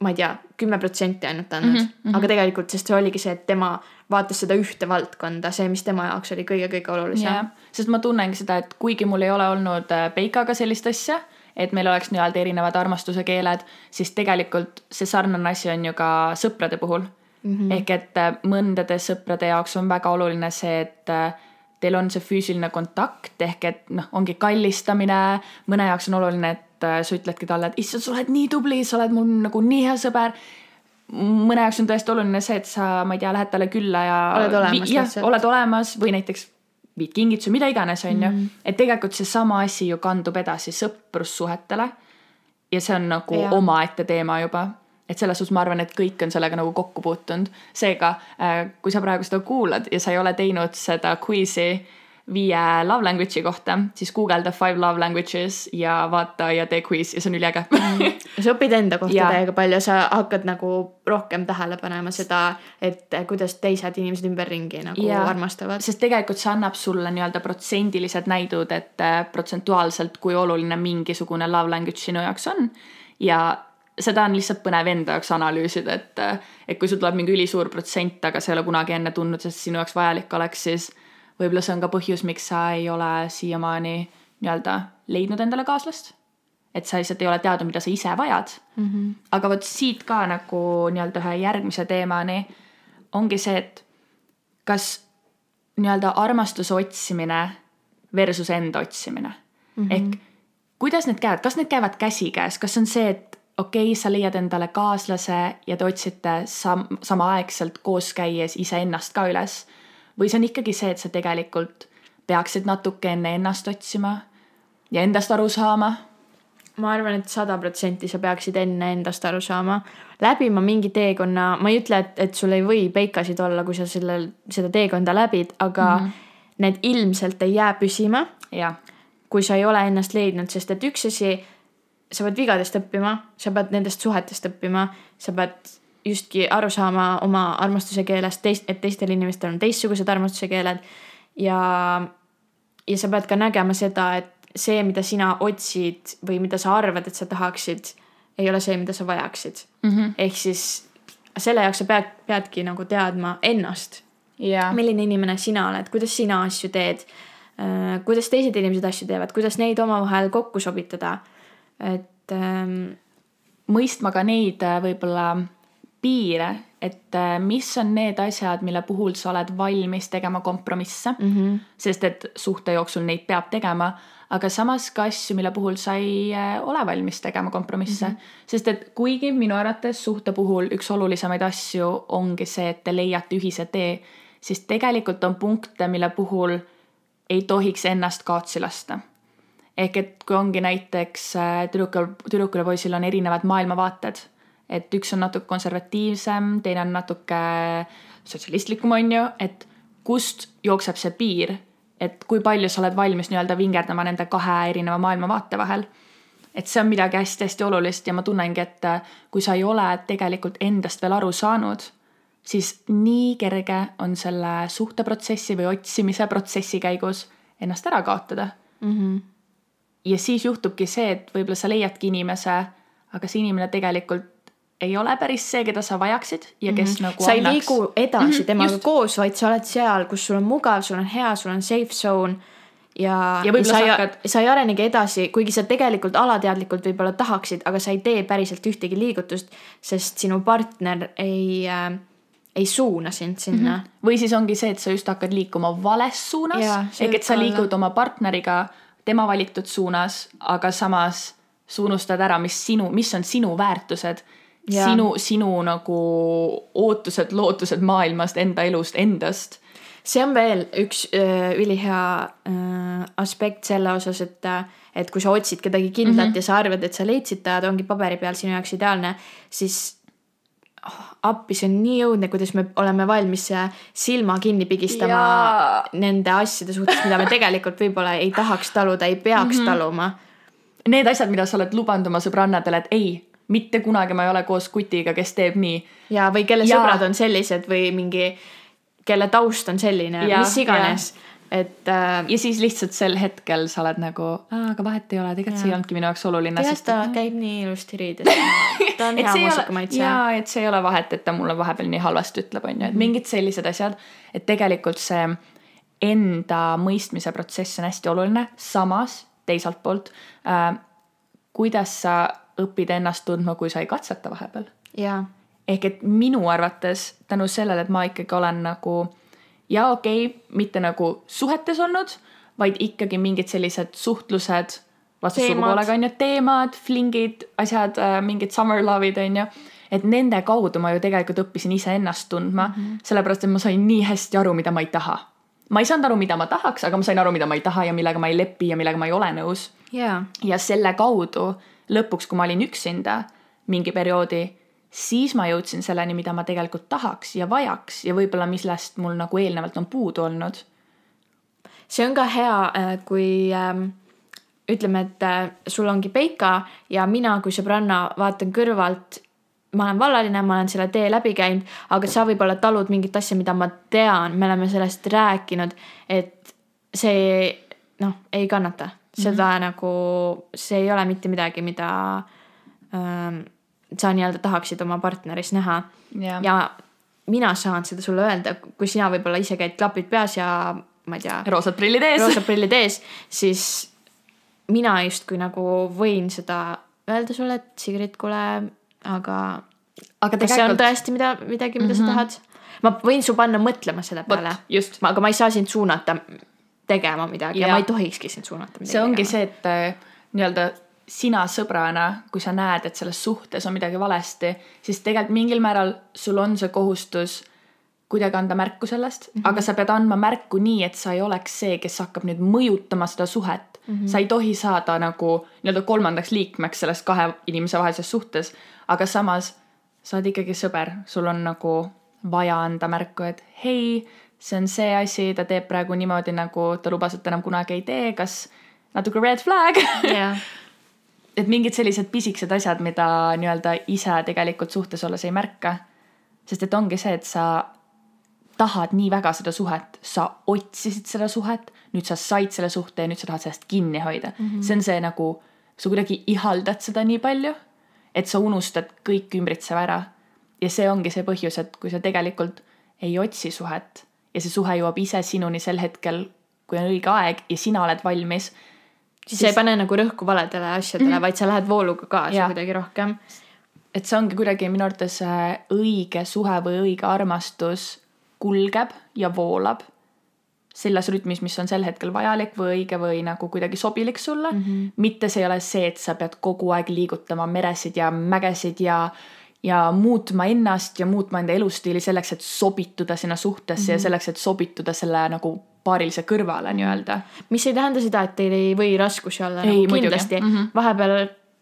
ma ei tea, kümme protsenti ainult andnud mm, -hmm. aga tegelikult, sest see oligi see, et tema vaatas seda ühte valdkonda, see, mis tema jaoks oli kõige-kõige olulisem jah, sest ma tunnengi seda, et kuigi mul ei ole olnud äh, Peikaga sellist asja, et meil oleks nii-öelda erinevad armastuse keeled, siis tegelikult see sarnane asi on ju ka sõprade puhul mm. -hmm. ehk et äh, mõndade sõprade jaoks on väga oluline see, et äh, teil on see füüsiline kontakt ehk et noh, ongi kallistamine, mõne jaoks on oluline, et äh, sa ütledki talle, et issand, sa oled nii tubli, sa oled mul nagu nii hea sõber mõne jaoks on tõesti oluline see, et sa, ma ei tea, lähed talle külla ja Oled olemas lihtsalt. oled olemas või näiteks viid kingituse, mida iganes, on ju. et tegelikult seesama asi ju kandub edasi sõprussuhetele. ja see on nagu omaette teema juba. Et selles suhtes ma arvan, et kõik on sellega nagu kokku puutunud. seega, kui sa praegu seda kuulad ja sa ei ole teinud seda quizi viie love language'i kohta, siis guugelda five love languages ja vaata ja tee quiz ja see on üliäge sa õpid enda kohta Jaa. täiega palju, sa hakkad nagu rohkem tähele panema seda, et kuidas teised inimesed ümberringi nagu Jaa. armastavad. sest tegelikult see annab sulle nii-öelda protsendilised näidud, et äh, protsentuaalselt, kui oluline mingisugune love language sinu jaoks on. ja seda on lihtsalt põnev enda jaoks analüüsida, et, et kui sul tuleb mingi ülisuur protsent, aga sa ei ole kunagi enne tundnud, sest sinu jaoks vajalik oleks, siis võib-olla see on ka põhjus, miks sa ei ole siiamaani nii-öelda leidnud endale kaaslast. et sa lihtsalt ei ole teadnud, mida sa ise vajad mm. -hmm. aga vot siit ka nagu nii-öelda ühe järgmise teemani ongi see, et kas nii-öelda armastuse otsimine versus enda otsimine mm. -hmm. ehk kuidas need käivad, kas need käivad käsikäes, kas on see, et okei okay,, sa leiad endale kaaslase ja te otsite sam-, samaaegselt koos käies iseennast ka üles. või see on ikkagi see, et sa tegelikult peaksid natuke enne ennast otsima ja endast aru saama? Ma arvan et, et sada protsenti sa peaksid enne endast aru saama, läbima mingi teekonna, ma ei ütle, et, et sul ei või peikasid olla, kui sa sellel, seda teekonda läbid, aga mm -hmm. need ilmselt ei jää püsima, ja kui sa ei ole ennast leidnud, sest et üks asi, sa pead vigadest õppima, sa pead nendest suhetest õppima, sa pead justki aru saama oma armastuse keelest, teist, et teistel inimestel on teistsugused armastuse keeled ja, ja sa pead ka nägema seda, et see, mida sina otsid või mida sa arvad, et sa tahaksid, ei ole see, mida sa vajaksid mm. -hmm. ehk siis selle jaoks sa pead, peadki nagu teadma ennast ja milline inimene sina oled, kuidas sina asju teed, kuidas teised inimesed asju teevad, kuidas neid omavahel kokku sobitada. Et ähm, mõistma ka neid äh, võib-olla piire, et äh, mis on need asjad, mille puhul sa oled valmis tegema kompromisse mm. -hmm. sest et suhte jooksul neid peab tegema, aga samas ka asju, mille puhul sa ei äh, ole valmis tegema kompromisse mm. -hmm. sest et kuigi minu arvates suhte puhul üks olulisemaid asju ongi see, et te leiate ühise tee, siis tegelikult on punkte, mille puhul ei tohiks ennast kaotsi lasta ehk et kui ongi näiteks äh, tüdrukul, tüdrukul ja poisil on erinevad maailmavaated, et üks on natuke konservatiivsem, teine on natuke sotsialistlikum, on ju, et kust jookseb see piir, et kui palju sa oled valmis nii-öelda vingerdama nende kahe erineva maailmavaate vahel. et see on midagi hästi-hästi olulist ja ma tunnengi, et äh, kui sa ei ole tegelikult endast veel aru saanud, siis nii kerge on selle suhteprotsessi või otsimise protsessi käigus ennast ära kaotada mm. -hmm. Ja siis juhtubki see, et võib-olla sa leiadki inimese, aga see inimene tegelikult ei ole päris see, keda sa vajaksid ja kes mm -hmm. nagu sa ei liigu edasi mm -hmm, temaga just. koos, vaid sa oled seal, kus sul on mugav, sul on hea, sul on safe zone. ja, Ja võib-olla sa, ei, hakkad- sa ei arenegi edasi, kuigi sa tegelikult alateadlikult võib-olla tahaksid, aga sa ei tee päriselt ühtegi liigutust, sest sinu partner ei äh,, ei suuna sind sinna mm. -hmm. või siis ongi see, et sa just hakkad liikuma vales suunas ehk et sa ka olla. liigud oma partneriga tema valitud suunas, aga samas sa unustad ära, mis sinu, mis on sinu väärtused. Sinu, sinu nagu ootused, lootused maailmast, enda elust, endast. see on veel üks öö, ülihea öö, aspekt selle osas, et, et kui sa otsid kedagi kindlat mm -hmm. ja sa arvad, et sa leidsid ta, ta ongi paberi peal sinu jaoks ideaalne, siis oh, appi, see on nii õudne, kuidas me oleme valmis silma kinni pigistama Jaa. nende asjade suhtes, mida me tegelikult võib-olla ei tahaks taluda, ei peaks mm -hmm. taluma. Need asjad, mida sa oled lubanud oma sõbrannadele, et ei, mitte kunagi ma ei ole koos kutiga, kes teeb nii. ja, või kelle Jaa. sõbrad on sellised või mingi, kelle taust on selline, mis iganes, et äh, ja siis lihtsalt sel hetkel sa oled nagu, aga vahet ei ole, tegelikult see ei olnudki minu jaoks oluline. tegelikult ta käib nii ilusti riides. [LAUGHS] ta on hea muusikamaitse. jaa, et see ei ole vahet, et ta mulle vahepeal nii halvasti ütleb, on ju, et mingid sellised asjad, et tegelikult see enda mõistmise protsess on hästi oluline, samas teiselt poolt äh,, kuidas sa õpid ennast tundma, kui sa ei katseta vahepeal. jaa, ehk et minu arvates tänu sellele, et ma ikkagi olen nagu ja okei okay,, mitte nagu suhetes olnud, vaid ikkagi mingid sellised suhtlused vastassugupoolega on ju, teemad, flingid, asjad, mingid summer love'id on ju. et nende kaudu ma ju tegelikult õppisin iseennast tundma mm, -hmm. sellepärast et ma sain nii hästi aru, mida ma ei taha. ma ei saanud aru, mida ma tahaks, aga ma sain aru, mida ma ei taha ja millega ma ei lepi ja millega ma ei ole nõus jaa, ja selle kaudu lõpuks, kui ma olin üksinda mingi perioodi, siis ma jõudsin selleni, mida ma tegelikult tahaks ja vajaks ja võib-olla millest mul nagu eelnevalt on puudu olnud. see on ka hea, kui ähm, ütleme, et äh, sul ongi peika ja mina kui sõbranna vaatan kõrvalt, ma olen vallaline, ma olen selle tee läbi käinud, aga sa võib-olla talud mingit asja, mida ma tean, me oleme sellest rääkinud, et see noh, ei kannata seda mm -hmm. nagu, see ei ole mitte midagi, mida ähm, sa nii-öelda tahaksid oma partneris näha Jah. ja mina saan seda sulle öelda, kui sina võib-olla ise käid klapid peas ja ma ei tea, roosad prillid ees. roosad prillid ees, siis mina justkui nagu võin seda öelda sulle, et Sigrid, kuule, aga aga kas see on tegelikult, tõesti mida, midagi, mida mm -hmm. sa tahad? ma võin su panna mõtlema selle peale just, aga ma ei saa sind suunata tegema midagi ja, ja ma ei tohikski sind suunata midagi see ongi tegema. see, et äh, nii-öelda sina sõbrana, kui sa näed, et selles suhtes on midagi valesti, siis tegelikult mingil määral sul on see kohustus kuidagi anda märku sellest mm, -hmm. aga sa pead andma märku nii, et sa ei oleks see, kes hakkab nüüd mõjutama seda suhet mm. -hmm. sa ei tohi saada nagu nii-öelda kolmandaks liikmeks selles kahe inimese vahelises suhtes, aga samas sa oled ikkagi sõber, sul on nagu vaja anda märku, et hei, see on see asi, ta teeb praegu niimoodi, nagu ta lubas, et enam kunagi ei tee, kas natuke red flag jah [LAUGHS] [LAUGHS] et mingid sellised pisikesed asjad, mida nii-öelda ise tegelikult suhtes olles ei märka. sest et ongi see, et sa tahad nii väga seda suhet, sa otsisid seda suhet, nüüd sa said selle suhte ja nüüd sa tahad sellest kinni hoida mm. -hmm. see on see nagu, sa kuidagi ihaldad seda nii palju, et sa unustad kõik ümbritseva ära. ja see ongi see põhjus, et kui sa tegelikult ei otsi suhet ja see suhe jõuab ise sinuni sel hetkel, kui on õige aeg ja sina oled valmis siis sa ei pane nagu rõhku valedele asjadele mm, -hmm. vaid sa lähed vooluga kaasa kuidagi rohkem. et see ongi kuidagi minu arvates äh, õige suhe või õige armastus kulgeb ja voolab selles rütmis, mis on sel hetkel vajalik või õige või nagu kuidagi sobilik sulle mm. -hmm. mitte see ei ole see, et sa pead kogu aeg liigutama meresid ja mägesid ja ja muutma ennast ja muutma enda elustiili selleks, et sobituda sinna suhtesse mm -hmm. ja selleks, et sobituda selle nagu paarilise kõrvale nii-öelda. mis ei tähenda seda, et teil ei või raskusi olla Ei, nagu kindlasti mm. -hmm. vahepeal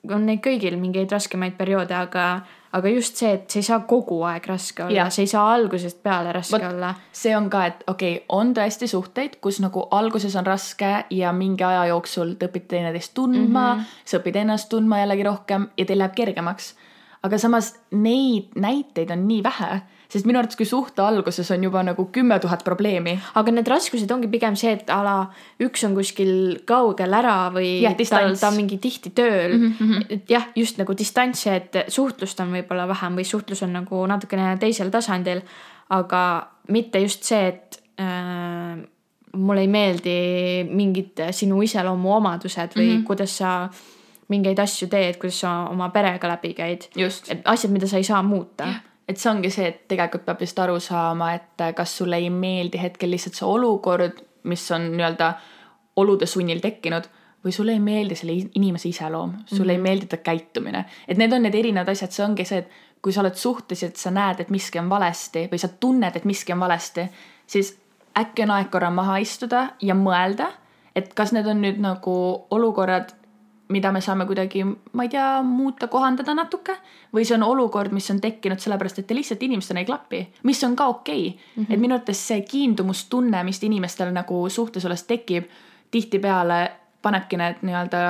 on neid kõigil mingeid raskemaid perioode, aga, aga just see, et see ei saa kogu aeg raske olla see ei saa algusest peale raske Vot. olla. see on ka, et okei okay,, on tõesti suhteid, kus nagu alguses on raske ja mingi aja jooksul te õpite teineteist tundma mm, -hmm. sa õpid ennast tundma jällegi rohkem ja teil läheb kergemaks. aga samas neid näiteid on nii vähe, sest minu arvates, kui suhte alguses on juba nagu kümme tuhat probleemi, aga need raskused ongi pigem see, et ala üks on kuskil kaugel ära või tal distants. ta on mingi tihti tööl mm. -hmm. et jah, just nagu distants ja et suhtlust on võib-olla vähem või suhtlus on nagu natukene teisel tasandil, aga mitte just see, et äh, mulle ei meeldi mingid sinu iseloomuomadused või mm -hmm. kuidas sa mingeid asju teed, kuidas sa oma perega läbi käid. just. asjad, mida sa ei saa muuta. Et see ongi see, et tegelikult peab vist aru saama, et kas sulle ei meeldi hetkel lihtsalt see olukord, mis on nii-öelda olude sunnil tekkinud või sulle ei meeldi selle inimese iseloom, sulle mm -hmm. ei Mhm. meeldi ta käitumine. et need on need erinevad asjad, see ongi see, et kui sa oled suhtes ja et sa näed, et miski on valesti või sa tunned, et miski on valesti, siis äkki on aeg korra maha istuda ja mõelda, et kas need on nüüd nagu olukorrad, mida me saame kuidagi, ma ei tea, muuta, kohandada natuke või see on olukord, mis on tekkinud sellepärast, et te lihtsalt inimestena ei klapi, mis on ka okei okay. mm. -hmm. et minu arvates see kiindumustunne, mis inimestel nagu suhtes olles tekib, tihtipeale panebki need nii-öelda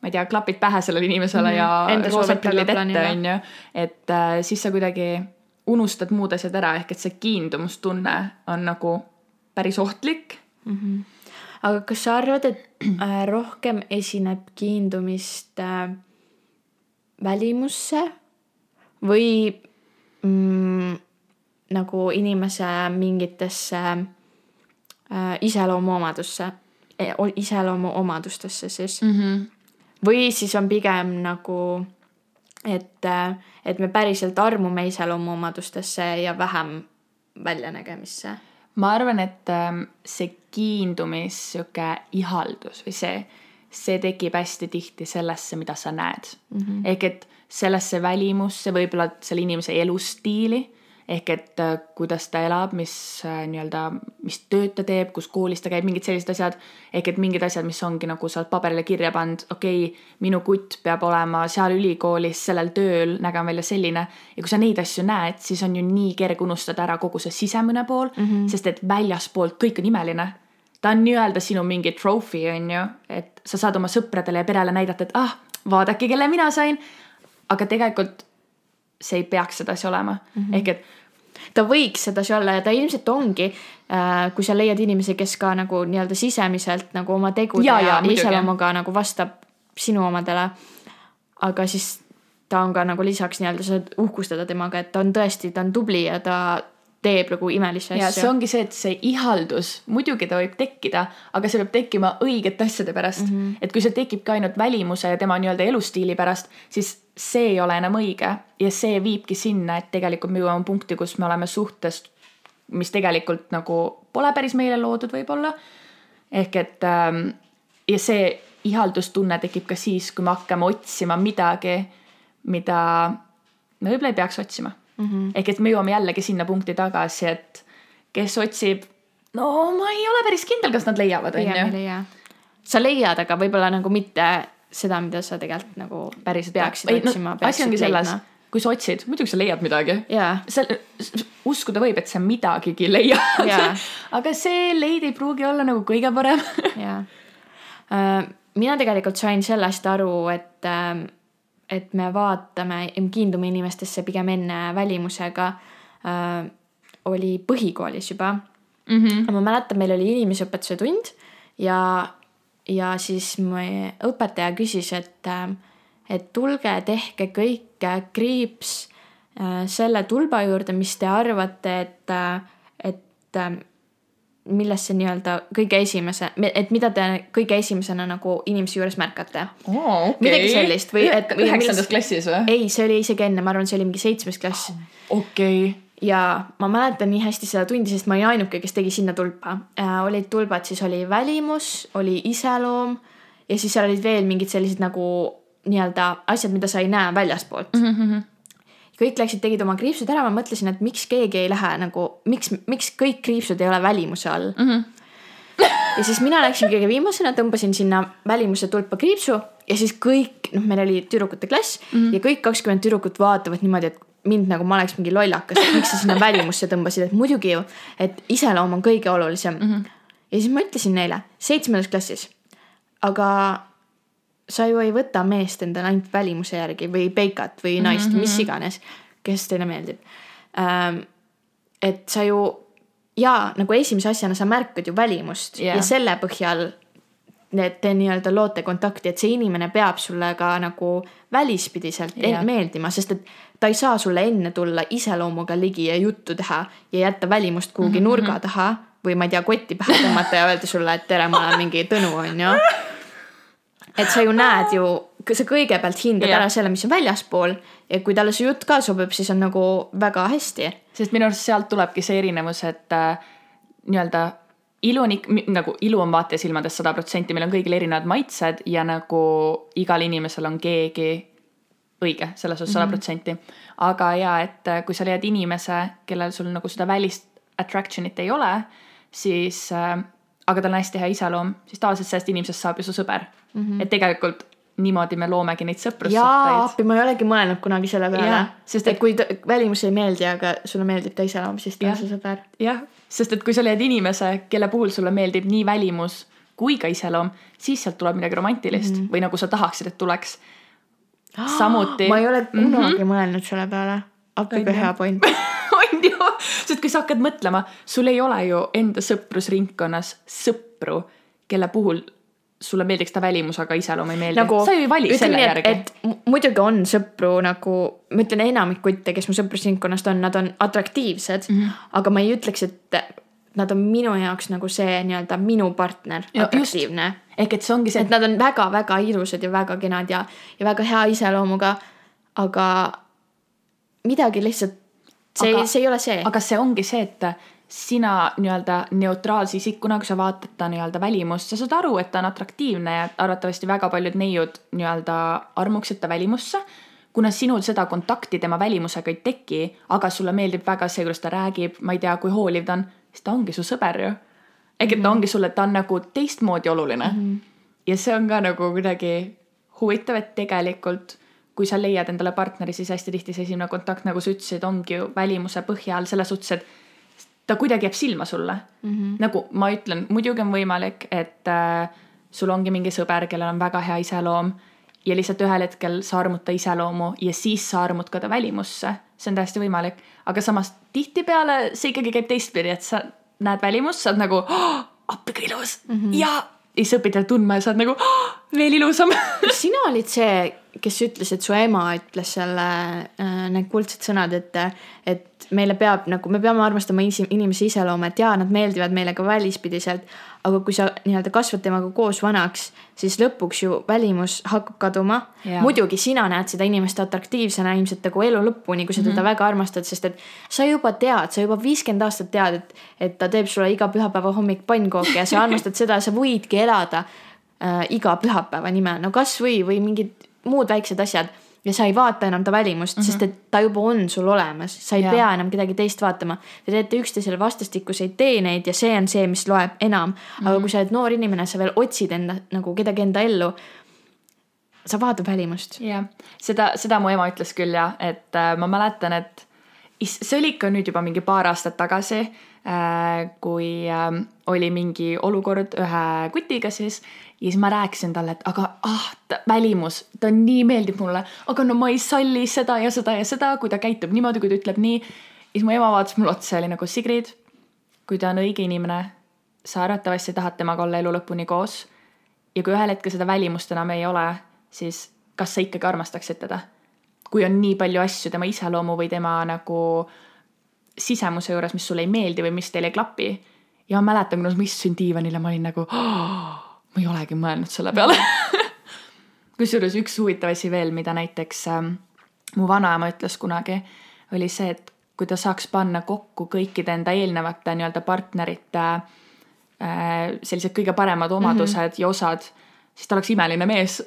ma ei tea, klapid pähe sellele inimesele mm -hmm. ja roosad prillid ette, tagaplaanile. onju. et äh, siis sa kuidagi unustad muud asjad ära, ehk et see kiindumustunne on nagu päris ohtlik aga kas sa arvad, et rohkem esineb kiindumist äh, välimusse või mm, nagu inimese mingitesse äh, iseloomuomadusse, iseloomuomadustesse siis mm. -hmm. või siis on pigem nagu, et, äh, et me päriselt armume iseloomuomadustesse ja vähem väljanägemisse ma arvan, et ähm, see kiindumis, sihuke ihaldus või see, see tekib hästi tihti sellesse, mida sa näed mm. -hmm. ehk et sellesse välimusse, võib-olla selle inimese elustiili ehk et äh, kuidas ta elab, mis äh, nii-öelda, mis tööd ta teeb, kus koolis ta käib, mingid sellised asjad. ehk et mingid asjad, mis ongi nagu sa oled paberile kirja pannud, okei okay,, minu kutt peab olema seal ülikoolis sellel tööl, nägema välja selline. ja kui sa neid asju näed, siis on ju nii kerge unustada ära kogu see sisemine pool mm, -hmm. sest et väljaspoolt kõik on imeline ta on nii-öelda sinu mingi trophy, on ju, et sa saad oma sõpradele ja perele näidata, et ah, vaadake, kelle mina sain. aga tegelikult see ei peaks sedasi olema mm, -hmm. ehk et ta võiks sedasi olla ja ta ilmselt ongi äh,, kui sa leiad inimesi, kes ka nagu nii-öelda sisemiselt nagu oma tegude ja, ja muidugi. iseloomuga nagu vastab sinu omadele. aga siis ta on ka nagu lisaks nii-öelda, sa saad uhkustada temaga, et ta on tõesti, ta on tubli ja ta teeb nagu imelisi ja asju see. ongi see, et see ihaldus, muidugi ta võib tekkida, aga see peab tekkima õigete asjade pärast mm. -hmm. et kui see tekibki ainult välimuse ja tema nii-öelda elustiili pärast, siis see ei ole enam õige ja see viibki sinna, et tegelikult me jõuame punkti, kus me oleme suhtes, mis tegelikult nagu pole päris meile loodud võib-olla. ehk et ähm, ja see ihaldustunne tekib ka siis, kui me hakkame otsima midagi, mida me võib-olla ei peaks otsima mm. -hmm. ehk et me jõuame jällegi sinna punkti tagasi, et kes otsib, no ma ei ole päris kindel, kas nad leiavad, onju. sa leiad, aga võib-olla nagu mitte seda, mida sa tegelikult nagu päriselt peaksid Ei, no, otsima. asi ongi selles, kui sa otsid, muidugi sa leiad midagi. jaa, seal, uskuda võib, et sa midagigi leiad Jaa. [LAUGHS] aga see leid ei pruugi olla nagu kõige parem jaa. mina tegelikult sain sellest aru, et, et me vaatame, kiindume inimestesse pigem enne välimusega. oli põhikoolis juba mm. -hmm. ma mäletan, meil oli inimeseõpetuse tund ja, ja siis meie õpetaja küsis, et, et tulge, tehke kõik kriips äh, selle tulba juurde, mis te arvate, et, et äh, millest see nii-öelda kõige esimese, et mida te kõige esimesena nagu inimese juures märkate. oh, okay. Midagi sellist või et- üheksandas klassis või? ei, see oli isegi enne, ma arvan, see oli mingi seitsmes klass okei okay.. ja ma mäletan nii hästi seda tundi, sest ma olin ainuke, kes tegi sinna tulpa äh,. olid tulbad, siis oli välimus, oli iseloom ja siis seal olid veel mingid sellised nagu nii-öelda asjad, mida sa ei näe väljaspoolt mm. -hmm. Kõik läksid, tegid oma kriipsud ära, ma mõtlesin, et miks keegi ei lähe nagu, miks, miks kõik kriipsud ei ole välimuse all mm. -hmm. ja siis mina läksin kõige viimasena, tõmbasin sinna välimuse tulpa kriipsu ja siis kõik, noh, meil oli tüdrukute klass mm -hmm. ja kõik kakskümmend tüdrukut vaatavad niimoodi, et mind nagu ma oleks mingi lollakas, et miks sa sinna välimusse tõmbasid, et muidugi ju, et iseloom on kõige olulisem mm. -hmm. ja siis ma ütlesin neile seitsmendas klassis, aga sa ju ei võta meest endale ainult välimuse järgi või peikat või naist mm, -hmm. mis iganes, kes teile meeldib ähm,. et sa ju ja nagu esimese asjana sa märkad ju välimust yeah. ja selle põhjal need te nii-öelda loote kontakti, et see inimene peab sulle ka nagu välispidiselt yeah. meeldima, sest et ta ei saa sulle enne tulla iseloomuga ligi ja juttu teha ja jätta välimust kuhugi mm -hmm. nurga taha või ma ei tea, kotti pähe tõmmata ja öelda sulle, et tere, ma olen mingi Tõnu, onju et sa ju näed ju, sa kõigepealt hindad Jah. ära selle, mis on väljaspool ja kui talle see jutt ka sobib, siis on nagu väga hästi. sest minu arust sealt tulebki see erinevus, et äh, nii-öelda ilu on nagu ilu on vaataja silmades sada protsenti, meil on kõigil erinevad maitsed ja nagu igal inimesel on keegi õige, selles osas sada protsenti. aga jaa, et äh, kui sa leiad inimese, kellel sul nagu seda välist attraction'it ei ole, siis äh, aga tal on hästi hea iseloom, siis tavaliselt sellest inimesest saab ju su sõber mm. -hmm. et tegelikult niimoodi me loomegi neid jaa, sõprussuhteid. appi, ma ei olegi mõelnud kunagi selle peale Jaa,. sest et kui ta- välimus ei meeldi, aga sulle meeldib ta iseloom, siis ta on Jah. su sõber. jah, sest et kui sa leiad inimese, kelle puhul sulle meeldib nii välimus kui ka iseloom, siis sealt tuleb midagi romantilist mm -hmm. või nagu sa tahaksid, et tuleks. samuti. ma ei ole kunagi mõelnud selle peale. appi, kui On hea point. [LAUGHS] sest kui sa hakkad mõtlema, sul ei ole ju enda sõprusringkonnas sõpru, kelle puhul sulle meeldiks ta välimus, aga iseloom ei meeldi nagu,. sa ju ei vali selle järgi. et mu- muidugi on sõpru nagu, ma ütlen enamik kutte, kes mu sõprusringkonnast on, nad on atraktiivsed mm. -hmm. aga ma ei ütleks, et nad on minu jaoks nagu see nii-öelda minu partner, Ja atraktiivne. ehk et see ongi see et, nad on väga-väga ilusad ja väga kenad ja, ja väga hea iseloomuga, aga midagi lihtsalt, see see ei ole see. aga see ongi see, et sina nii-öelda neutraalse isikuna, kui sa vaatad ta nii-öelda välimust, sa saad aru, et ta on atraktiivne ja arvatavasti väga paljud neiud nii-öelda armuksid ta välimusse. kuna sinul seda kontakti tema välimusega ei teki, aga sulle meeldib väga see, kuidas ta räägib, ma ei tea, kui hooliv ta on, siis ta ongi su sõber ju. ehk et ta ongi sulle, ta on nagu teistmoodi oluline mm. -hmm. ja see on ka nagu kuidagi huvitav, et tegelikult kui sa leiad endale partneri, siis hästi tihti see esimene kontakt, nagu sa ütlesid, ongi ju välimuse põhjal selles suhtes, et ta kuidagi jääb silma sulle mm. -hmm. nagu ma ütlen, muidugi on võimalik, et äh, sul ongi mingi sõber, kellel on väga hea iseloom ja lihtsalt ühel hetkel sa armud ta iseloomu ja siis sa armud ka ta välimusse. see on täiesti võimalik, aga samas tihtipeale see ikkagi käib teistpidi, et sa näed välimust, sa oled nagu oh, appi kui ilus mm -hmm. ja siis õpid teda tundma ja sa oled nagu oh, veel ilusam sina olid see, kes ütles, et su ema ütles selle äh,, need kuldsed sõnad, et, et meile peab nagu, me peame armastama inimese iseloomu, et jaa, nad meeldivad meile ka välispidiselt. aga kui sa nii-öelda kasvad temaga koos vanaks, siis lõpuks ju välimus hakkab kaduma muidugi sina näed seda inimest atraktiivsena ilmselt nagu elu lõpuni, kui sa teda mm -hmm. väga armastad, sest et sa juba tead, sa juba viiskümmend aastat tead, et, et ta teeb sulle iga pühapäeva hommik pannkooki ja sa armastad seda, sa võidki elada äh, iga pühapäeva nimel, no kasvõi või mingid muud väiksed asjad ja sa ei vaata enam ta välimust mm, -hmm. sest et ta juba on sul olemas, sa ei ja. pea enam kedagi teist vaatama. Te teete üksteisele vastastikuseid teeneid ja see on see, mis loeb enam. aga mm -hmm. kui sa oled noor inimene, sa veel otsid enda nagu kedagi enda ellu. sa vaatad välimust. jah, seda, seda mu ema ütles küll ja, et äh, ma mäletan, et see oli ikka nüüd juba mingi paar aastat tagasi äh,, kui äh, oli mingi olukord ühe kutiga siis ja siis ma rääkisin talle, et aga ah, välimus, ta nii meeldib mulle, aga no ma ei salli seda ja seda ja seda, kui ta käitub niimoodi, kui ta ütleb nii. siis mu ema vaatas mulle otsa ja oli nagu Sigrid, kui ta on õige inimene, sa arvatavasti tahad temaga olla elu lõpuni koos ja kui ühel hetkel seda välimust enam ei ole, siis kas sa ikkagi armastaksid teda? kui on nii palju asju tema iseloomu või tema nagu sisemuse juures, mis sulle ei meeldi või mis teile ei klapi. ja ma mäletan, kuidas ma istusin diivanil ja ma olin nagu oh,, ma ei olegi mõelnud selle peale. [LAUGHS] kusjuures üks huvitav asi veel, mida näiteks ähm, mu vanaema ütles kunagi, oli see, et kui ta saaks panna kokku kõikide enda eelnevate nii-öelda partnerite äh, sellised kõige paremad omadused mm -hmm. ja osad, siis ta oleks imeline mees.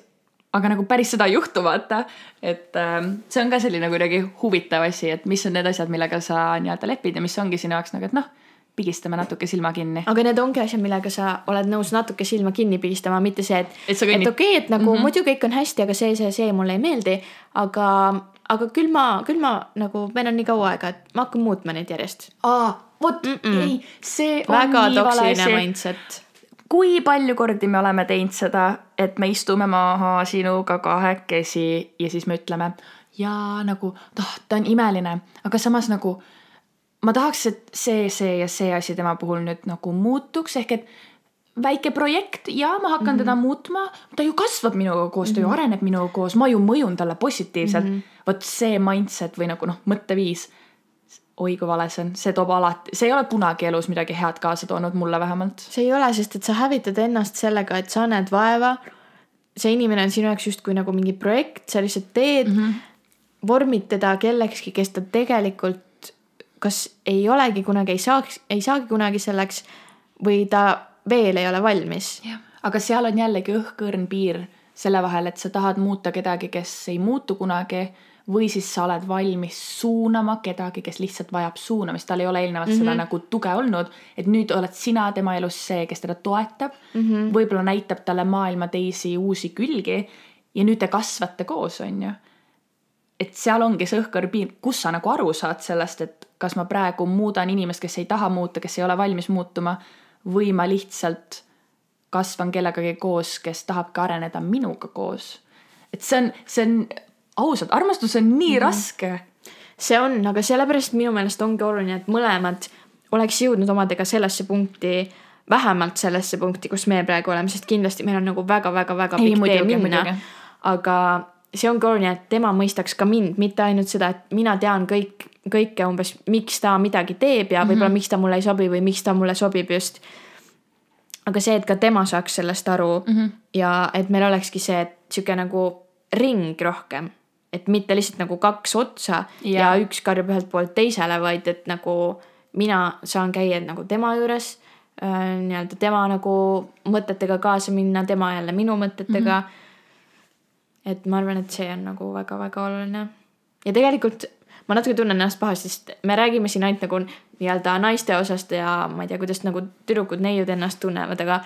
aga nagu päris seda ei juhtu, vaata. et äh, see on ka selline kuidagi huvitav asi, et mis on need asjad, millega sa nii-öelda lepid ja mis ongi sinu jaoks nagu, et noh, pigistame natuke silma kinni. aga need ongi asjad, millega sa oled nõus natuke silma kinni pigistama, mitte see, et, Et sa et okei okay,, et nagu mm -hmm. muidu kõik on hästi, aga see, see, see mulle ei meeldi, aga, aga küll ma, küll ma nagu, meil on nii kaua aega, et ma hakkan muutma neid järjest. aa, vot mm -mm. ei, see on väga nii vale toksiline asi. mindset. kui palju kordi me oleme teinud seda, et me istume maha sinuga kahekesi ja siis me ütleme jaa nagu noh, ta on imeline, aga samas nagu ma tahaks, et see, see ja see asi tema puhul nüüd nagu muutuks, ehk et väike projekt ja ma hakkan mm -hmm. teda muutma, ta ju kasvab minuga koos, ta ju areneb minuga koos, ma ju mõjun talle positiivselt mm. -hmm. vot see mindset või nagu noh, mõtteviis, oi kui vale see on, see toob alati, see ei ole kunagi elus midagi head kaasa toonud mulle vähemalt. see ei ole, sest et sa hävitad ennast sellega, et sa näed vaeva. see inimene on sinu jaoks justkui nagu mingi projekt, sa lihtsalt teed mm, -hmm. vormid teda kellekski, kes ta tegelikult kas ei olegi kunagi, ei saaks, ei saagi kunagi selleks või ta veel ei ole valmis. aga seal on jällegi õhkõrn piir selle vahel, et sa tahad muuta kedagi, kes ei muutu kunagi või siis sa oled valmis suunama kedagi, kes lihtsalt vajab suunamist, tal ei ole eelnevalt mm -hmm. seda mhm. nagu tuge olnud, et nüüd oled sina tema elus see, kes teda toetab mm -hmm., võib-olla näitab talle maailma teisi uusi külgi ja nüüd te kasvate koos, on ju. et seal ongi see õhkõr piir, kus sa nagu aru saad sellest, et kas ma praegu muudan inimest, kes ei taha muuta, kes ei ole valmis muutuma või ma lihtsalt kasvan kellegagi koos, kes tahabki areneda minuga koos. et see on, see on ausalt, armastus on nii mm -hmm. raske. see on, aga sellepärast minu meelest ongi oluline, et mõlemad oleks jõudnud omadega sellesse punkti, vähemalt sellesse punkti, kus me praegu oleme, sest kindlasti meil on nagu väga-väga-väga pikk tee minna. aga see ongi oluline, et tema mõistaks ka mind, mitte ainult seda, et mina tean kõik, kõike umbes, miks ta midagi teeb ja võib-olla mm -hmm. miks ta mulle ei sobi või miks ta mulle sobib just. aga see, et ka tema saaks sellest aru mm -hmm. ja et meil olekski see, et sihuke nagu ring rohkem et mitte lihtsalt nagu kaks otsa ja, ja üks karjub ühelt poolt teisele, vaid et nagu mina saan käia nagu tema juures äh,, nii-öelda tema nagu mõtetega kaasa minna, tema jälle minu mõtetega mm. -hmm. et ma arvan, et see on nagu väga-väga oluline. ja tegelikult ma natuke tunnen ennast pahasti, sest me räägime siin ainult nagu nii-öelda naiste osast ja ma ei tea, kuidas nagu tüdrukud, neiud ennast tunnevad, aga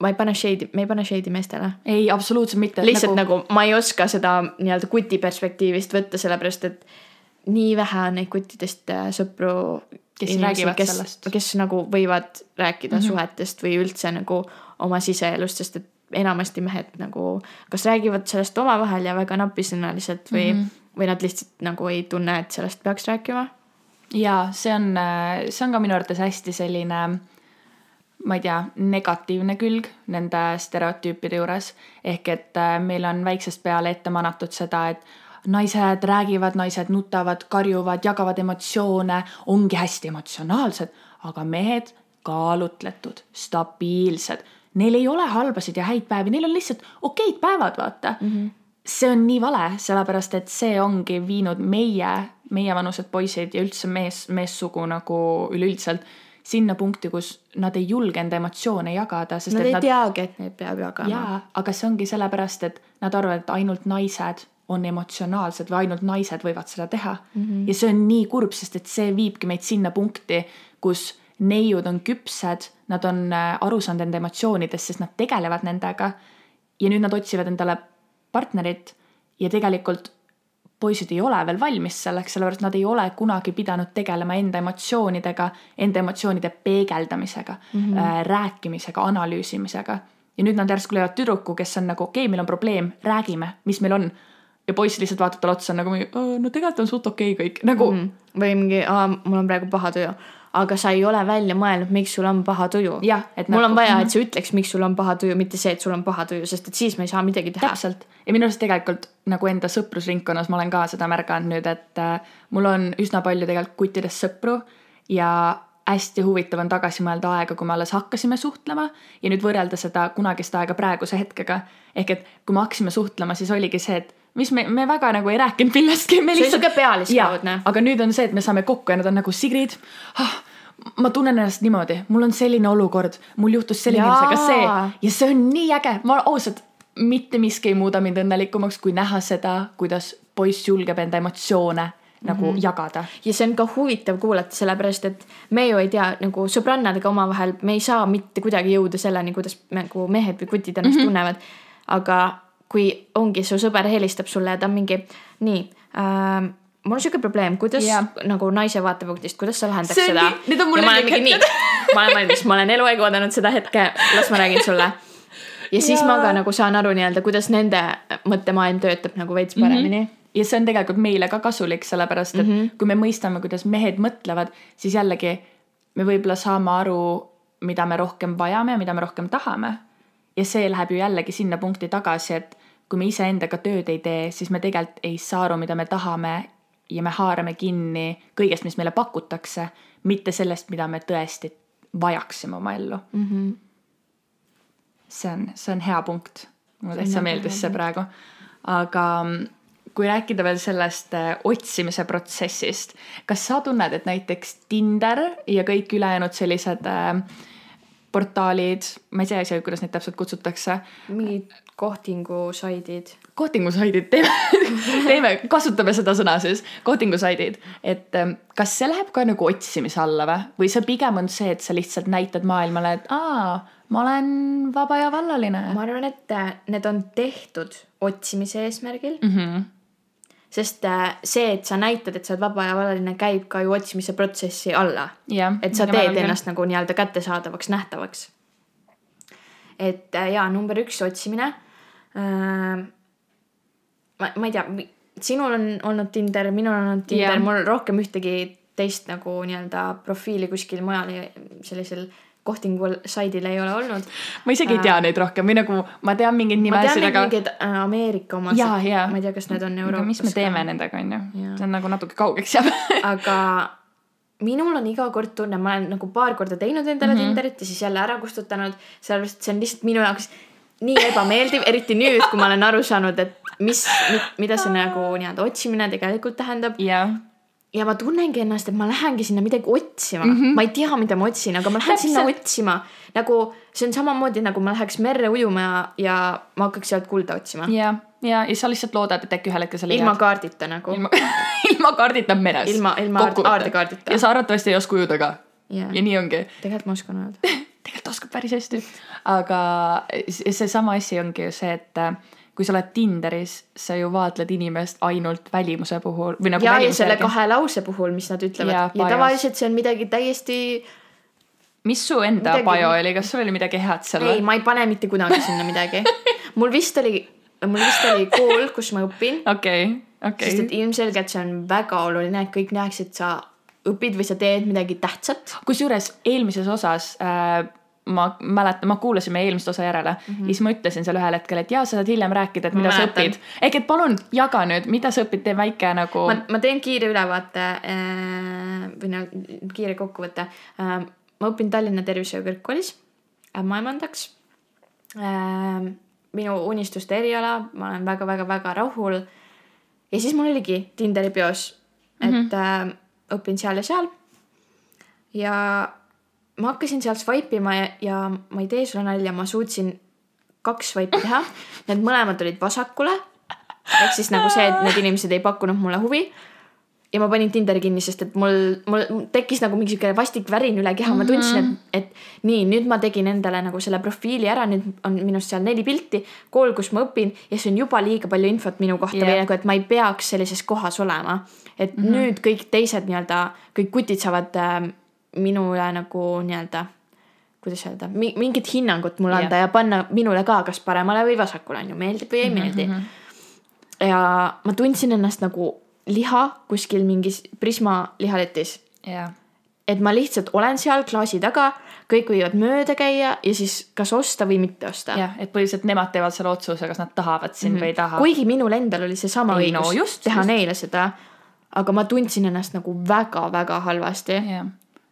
ma ei pane shade'i, me ei pane shade'i meestele. ei, absoluutselt mitte. lihtsalt nagu... nagu ma ei oska seda nii-öelda kuti perspektiivist võtta, sellepärast et nii vähe on neid kuttidest äh, sõpru. kes inimesi, räägivad kes, sellest. kes nagu võivad rääkida mm -hmm. suhetest või üldse nagu oma siseelust, sest et enamasti mehed nagu kas räägivad sellest omavahel ja väga napisõnaliselt või mm, -hmm. Või nad lihtsalt nagu ei tunne, et sellest peaks rääkima. ja see on, äh, see on ka minu arvates hästi selline ma ei tea, negatiivne külg nende stereotüüpide juures. ehk et äh, meil on väiksest peale ette manatud seda, et naised räägivad, naised nutavad, karjuvad, jagavad emotsioone, ongi hästi emotsionaalsed, aga mehed kaalutletud, stabiilsed. Neil ei ole halbasid ja häid päevi, neil on lihtsalt okeid päevad, vaata mm. -hmm. See on nii vale, sellepärast et see ongi viinud meie, meievanused poisid ja üldse mees, meessugu nagu üleüldiselt sinna punkti, kus nad ei julge enda emotsioone jagada, sest nad ei nad... teagi, et neid peab jagama. jaa, aga see ongi sellepärast, et nad arvavad, et ainult naised on emotsionaalsed või ainult naised võivad seda teha mm. -hmm. ja see on nii kurb, sest et see viibki meid sinna punkti, kus neiud on küpsed, nad on äh, aru saanud enda emotsioonidest, sest nad tegelevad nendega. ja nüüd nad otsivad endale partnerit ja tegelikult poisid ei ole veel valmis selleks, sellepärast nad ei ole kunagi pidanud tegelema enda emotsioonidega, enda emotsioonide peegeldamisega mm, -hmm. äh, rääkimisega, analüüsimisega. ja nüüd nad järsku leiavad tüdruku, kes on nagu, okei okay,, meil on probleem, räägime, mis meil on. ja poiss lihtsalt vaatab talle otsa nagu, no tegelikult on suht okei okay kõik, nagu mm. -hmm. või mingi, mul on praegu paha tuju aga sa ei ole välja mõelnud, miks sul on paha tuju. mul nagu, on vaja, et mhm. sa ütleks, miks sul on paha tuju, mitte see, et sul on paha tuju, sest et siis me ei saa midagi teha. täpselt ja minu arust tegelikult nagu enda sõprusringkonnas ma olen ka seda märganud nüüd, et äh, mul on üsna palju tegelikult kuttidest sõpru ja hästi huvitav on tagasi mõelda aega, kui me alles hakkasime suhtlema ja nüüd võrrelda seda kunagist aega praeguse hetkega. ehk et kui me hakkasime suhtlema, siis oligi see, et mis me, me väga nagu ei rääkinud millestki. see lihtsalt... oli sihuke pealiskaudne. aga nüüd on see, et me saame kokku ja nad on nagu Sigrid ah, ma tunnen ennast niimoodi, mul on selline olukord, mul juhtus selline inimesega see ja see on nii äge, ma ausalt, mitte miski ei muuda mind õnnelikumaks, kui näha seda, kuidas poiss julgeb enda emotsioone nagu mm -hmm. jagada. ja see on ka huvitav kuulata, sellepärast et me ju ei tea nagu sõbrannadega omavahel, me ei saa mitte kuidagi jõuda selleni, kuidas nagu mehed või kutid ennast mm -hmm. tunnevad. aga kui ongi su sõber helistab sulle ja ta on mingi nii äh, mul on siuke probleem, kuidas yeah. nagu naise vaatepunktist, kuidas sa lahendaks see seda? Need on mul lemmikhetked. ma olen valmis, ma olen eluaeg oodanud seda hetke, las ma räägin sulle. ja siis yeah. ma ka nagu saan aru nii-öelda, kuidas nende mõttemaailm töötab nagu veits paremini mm. -hmm ja see on tegelikult meile ka kasulik, sellepärast et mm -hmm. kui me mõistame, kuidas mehed mõtlevad, siis jällegi me võib-olla saame aru, mida me rohkem vajame ja mida me rohkem tahame. ja see läheb ju jällegi sinna punkti tagasi, et kui me iseendaga tööd ei tee, siis me tegelikult ei saa aru, mida me tahame ja me haarame kinni kõigest, mis meile pakutakse, mitte sellest, mida me tõesti vajaksime oma ellu mm. -hmm. see on, see on hea punkt. mulle täitsa meeldis see praegu. aga mm, kui rääkida veel sellest äh, otsimise protsessist, kas sa tunned, et näiteks Tinder ja kõik ülejäänud sellised äh, portaalid, ma ei tea isegi, kuidas neid täpselt kutsutakse. mingid kohtingusaidid. kohtingusaidid, teeme, [LAUGHS] teeme, kasutame seda sõna siis, kohtingusaidid. et ähm, kas see läheb ka nagu otsimise alla või, või see pigem on see, et sa lihtsalt näitad maailmale, et aa, ma olen vaba ja vallaline ma arvan, et äh, need on tehtud otsimise eesmärgil, mm. -hmm. sest äh, see, et sa näitad, et sa oled vaba ja vallaline, käib ka ju otsimise protsessi alla. jah. et sa teed ennast nagu nii-öelda kättesaadavaks, nähtavaks. et äh, jaa, number üks otsimine. ma, ma ei tea, sinul on olnud Tinder, minul on olnud Tinder mul rohkem ühtegi teist nagu nii-öelda profiili kuskil mujal sellisel kohtingul saidil ei ole olnud. ma isegi ei tea neid rohkem või nagu ma tean mingeid nimesid, aga. mingeid äh, Ameerika omasid ma ei tea, kas need on Euroopas mis me teeme nendega, onju. See on nagu natuke kaugeks jääb. [LAUGHS] aga minul on iga kord tunne, ma olen nagu paar korda teinud endale mm. -hmm. Tinderit ja siis jälle ära kustutanud, sellepärast et see on lihtsalt minu jaoks nii ebameeldiv, eriti nüüd, kui ma olen aru saanud, et mis, mida see nagu nii-öelda otsimine tegelikult tähendab. jah, ja ma tunnengi ennast, et ma lähengi sinna midagi otsima mm. -hmm. ma ei tea, mida ma otsin, aga ma lähen Täpselt. sinna otsima. nagu see on samamoodi nagu ma läheks merre ujuma ja, ja ma hakkaks sealt kulda otsima. ja, ja, ja sa lihtsalt loodad, et äkki ühel hetkel sa leiad. ilma kaardita nagu. ilma, [LAUGHS] ilma kaardita meres. Ilma- ilma aard- aardekaardita. ja sa arvatavasti ei oska ujuda ka. Jaa. ja nii ongi. tegelikult ma oskan öelda. [LAUGHS] tegelikult oskab päris hästi. aga seesama asi ongi ju see, et äh, kui sa oled Tinderis, sa ju vaatled inimest ainult välimuse puhul või nagu ja, ja selle järgi. kahe lause puhul, mis nad ütlevad ja, ja tavaliselt see on midagi täiesti, mis su enda midagi- bio oli, kas sul oli midagi head seal ei, ma ei pane mitte kunagi sinna midagi. [LAUGHS] mul vist oli, mul vist oli kool, kus ma õpin, okei, sest et okei. ilmselgelt see on väga oluline, et kõik näeksid, sa õpid või sa teed midagi tähtsat. kusjuures eelmises osas äh, ma mäletan, ma kuulasin meie eelmist osa järele mm -hmm. ja siis ma ütlesin seal ühel hetkel, et jaa, sa saad hiljem rääkida, et Mhm. Ma mida sa õpid. ehk et palun jaga nüüd, mida sa õpid, tee väike nagu ma, teen kiire ülevaate äh, või no kiire kokkuvõtte äh,. ma õpin Tallinna Tervishoiu Kõrgkoolis ämmaemandaks äh,. minu unistuste eriala, ma olen väga-väga-väga rahul. ja siis mul oligi Tinderi bios, et mm -hmm. äh, õpin seal ja seal. ja ma hakkasin seal swipe ima ja, ja ma ei tee sulle nalja, ma suutsin kaks swipe'i teha. Need mõlemad olid vasakule. ehk siis nagu see, et need inimesed ei pakkunud mulle huvi. ja ma panin Tinderi kinni, sest et mul, mul tekkis nagu mingi sihuke vastik värin üle keha, ma tundsin, et, et nii, nüüd ma tegin endale nagu selle profiili ära, nüüd on minust seal neli pilti, kool, kus ma õpin ja see on juba liiga palju infot minu kohta yeah. või nagu, et ma ei peaks sellises kohas olema. Et mm -hmm. nüüd kõik teised nii-öelda, kõik kutid saavad äh, minule nagu nii-öelda kuidas öelda, mingit hinnangut mulle anda Jah. ja panna minule ka kas paremale või vasakule on ju, meeldib või ei meeldi mm. -hmm. ja ma tundsin ennast nagu liha kuskil mingis Prisma lihaletis. jah, et ma lihtsalt olen seal klaasi taga, kõik võivad mööda käia ja siis kas osta või mitte osta. jah, et põhiliselt nemad teevad selle otsuse, kas nad tahavad sind mm -hmm. või ei taha. kuigi minul endal oli seesama õigus no just, teha just. neile seda. Aga ma tundsin ennast nagu väga-väga halvasti. jah,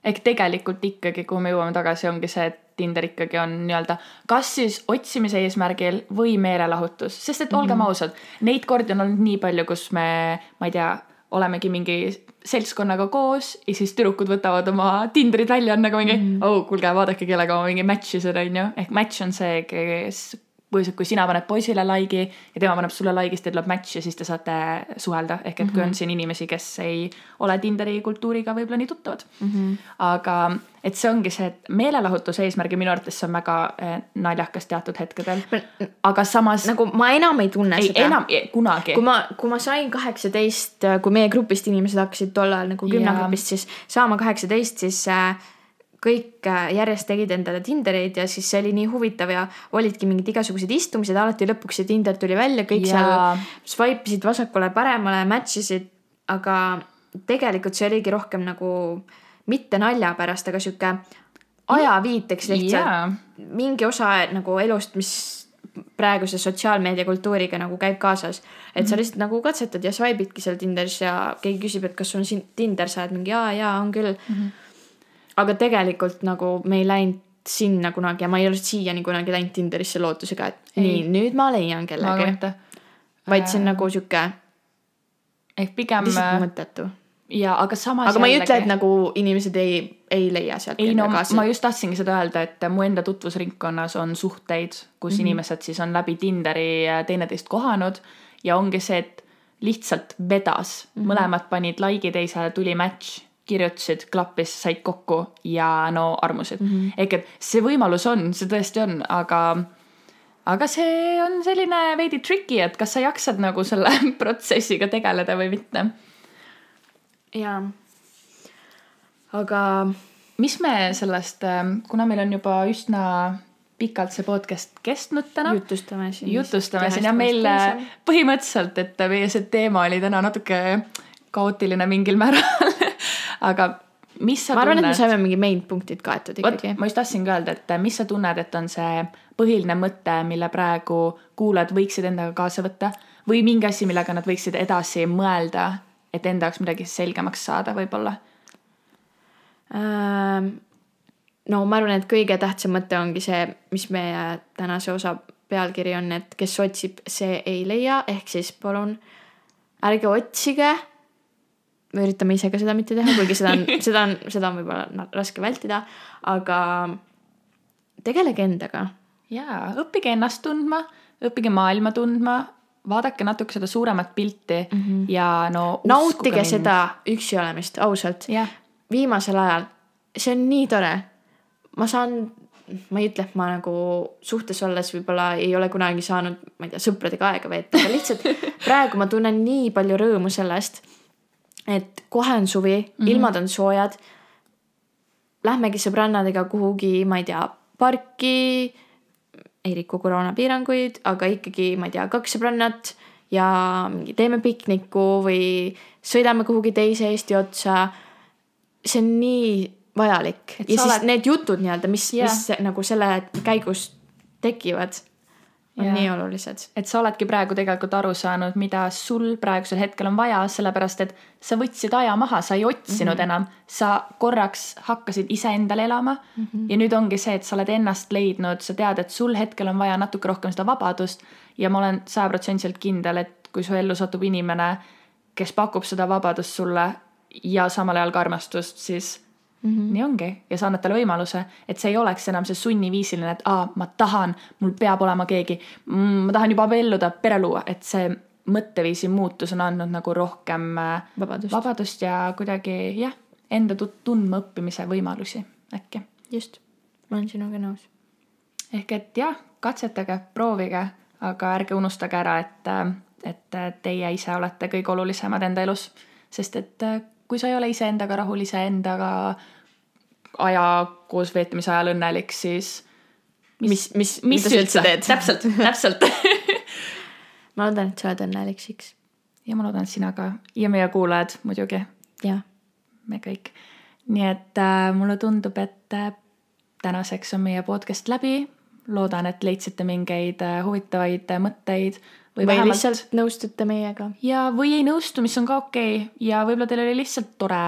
ehk tegelikult ikkagi, kuhu me jõuame tagasi, ongi see, et Tinder ikkagi on nii-öelda kas siis otsimise eesmärgil või meelelahutus, sest et olgem mm -hmm. ausad, neid kordi on olnud nii palju, kus me, ma ei tea, olemegi mingi seltskonnaga koos ja siis tüdrukud võtavad oma Tinderid välja, on nagu mingi mm, -hmm. oh kuulge, vaadake, kellega ma mingi match isin, onju. ehk match on see, kes põhiliselt, kui sina paned poisile like'i ja tema paneb sulle like'i, siis teil tuleb match ja siis te saate suhelda. ehk et kui on siin inimesi, kes ei ole Tinderi kultuuriga võib-olla nii tuttavad mm. -hmm. aga et see ongi see, et meelelahutuse eesmärgil minu arvates see on väga eh, naljakas teatud hetkedel. aga samas nagu ma enam ei tunne ei seda. enam kunagi kui. ma, kui ma sain kaheksateist, kui meie grupist inimesed hakkasid tol ajal nagu gümnagrupist siis saama kaheksateist, siis äh, kõik äh, järjest tegid endale Tindereid ja siis see oli nii huvitav ja olidki mingid igasugused istumised, alati lõpuks see Tinder tuli välja, kõik Jaa. seal swipe isid vasakule-paremale, match isid, aga tegelikult see oligi rohkem nagu mitte nalja pärast, aga sihuke ajaviiteks lihtsalt jaa, mingi osa nagu elust, mis praeguse sotsiaalmeedia kultuuriga nagu käib kaasas. et sa lihtsalt nagu katsetad ja swipe'idki seal Tinderis ja keegi küsib, et kas on siin Tinder, sa oled mingi jaa, jaa, on küll mm. -hmm. Aga tegelikult nagu me ei läinud sinna kunagi ja ma ei ole siiani kunagi läinud Tinderisse lootusega, et Ei. nii, nüüd ma leian kellegi. vaid see on nagu sihuke ehk pigem lihtsalt mõttetu. ja aga samas aga ma ei ütle, et nagu inimesed ei, ei leia sealt ei no endaga ma just tahtsingi seda öelda, et mu enda tutvusringkonnas on suhteid, kus mm -hmm. inimesed siis on läbi Tinderi äh, teineteist kohanud ja ongi see, et lihtsalt vedas mm. -hmm. mõlemad panid like'i teisele, tuli match, kirjutasid, klappis, said kokku ja no armusid mm. -hmm. ehk et see võimalus on, see tõesti on, aga aga see on selline veidi tricky, et kas sa jaksad nagu selle [LAUGHS] protsessiga tegeleda või mitte jaa. aga mis me sellest, kuna meil on juba üsna pikalt see podcast kestnud täna, jutustame siin. jutustame siin ja meil äh, põhimõtteliselt, et meie see teema oli täna natuke kaootiline mingil määral. [LAUGHS] aga mis sa ma arvan, et me saime mingi main punktid kaetud ikkagi. ma just tahtsingi öelda, et mis sa tunned, et on see põhiline mõte, mille praegu kuulajad võiksid endaga kaasa võtta või mingi asi, millega nad võiksid edasi mõelda, et enda jaoks midagi selgemaks saada võib-olla Ähm, no ma arvan, et kõige tähtsam mõte ongi see, mis meie tänase osa pealkiri on, et kes otsib, see ei leia, ehk siis palun ärge otsige. Me üritame ise ka seda mitte teha, kuigi seda on, [LAUGHS] seda on, seda on võib-olla raske vältida, aga tegelege endaga. jaa, õppige ennast tundma, õppige maailma tundma, vaadake natuke seda suuremat pilti mm -hmm. ja no. nautige. seda üksi olemist, ausalt. jah, viimasel ajal, see on nii tore. ma saan, ma ei ütle, et ma nagu suhtes olles võib-olla ei ole kunagi saanud, ma ei tea, sõpradega aega veeta, aga lihtsalt [LAUGHS] praegu ma tunnen nii palju rõõmu sellest, et kohe on suvi mm, -hmm. ilmad on soojad. Lähmegi sõbrannadega kuhugi, ma ei tea, parki. ei riku koroonapiiranguid, aga ikkagi, ma ei tea, kaks sõbrannat ja mingi teeme pikniku või sõidame kuhugi teise Eesti otsa see on nii vajalik Et ja siis oled- need jutud nii-öelda, mis yeah., mis nagu selle käigus tekivad, on yeah. nii olulised. et sa oledki praegu tegelikult aru saanud, mida sul praegusel hetkel on vaja, sellepärast et sa võtsid aja maha, sa ei otsinud mm -hmm. enam, sa korraks hakkasid iseendale elama mm. -hmm. ja nüüd ongi see, et sa oled ennast leidnud, sa tead, et sul hetkel on vaja natuke rohkem seda vabadust ja ma olen sajaprotsendiliselt kindel, et kui su ellu satub inimene, kes pakub seda vabadust sulle ja samal ajal ka armastust, siis Mm -hmm. nii ongi ja sa annad talle võimaluse, et see ei oleks enam see sunniviisiline, et aa, ma tahan, mul peab olema keegi, ma tahan juba abielluda, pere luua, et see mõtteviisi muutus on andnud nagu rohkem äh, Vabadust. vabadust ja kuidagi jah, enda tut- tundma õppimise võimalusi äkki. just, ma olen sinuga nõus. ehk et jah, katsetage, proovige, aga ärge unustage ära, et, et teie ise olete kõige olulisemad enda elus, sest et äh, kui sa ei ole iseendaga rahul, iseendaga aja koos veetmise ajal õnnelik, siis mis, mis, mida sa üldse teed? täpselt, [LAUGHS] täpselt. [LAUGHS] ma loodan, et sa oled õnnelik siks. ja ma loodan, et sina ka ja meie kuulajad muidugi, jah, me kõik. nii et äh, mulle tundub, et äh, tänaseks on meie podcast läbi. loodan, et leidsite mingeid äh, huvitavaid äh, mõtteid või, või vähemalt lihtsalt nõustute meiega. ja, või ei nõustu, mis on ka okei okay. ja võib-olla teil oli lihtsalt tore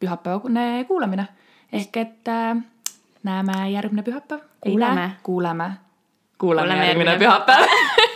pühapäevane kuulamine. ehk et äh, näeme järgmine pühapäev. Kuuleme. kuuleme Kuuleme järgmine järgmine pühapäev [LAUGHS]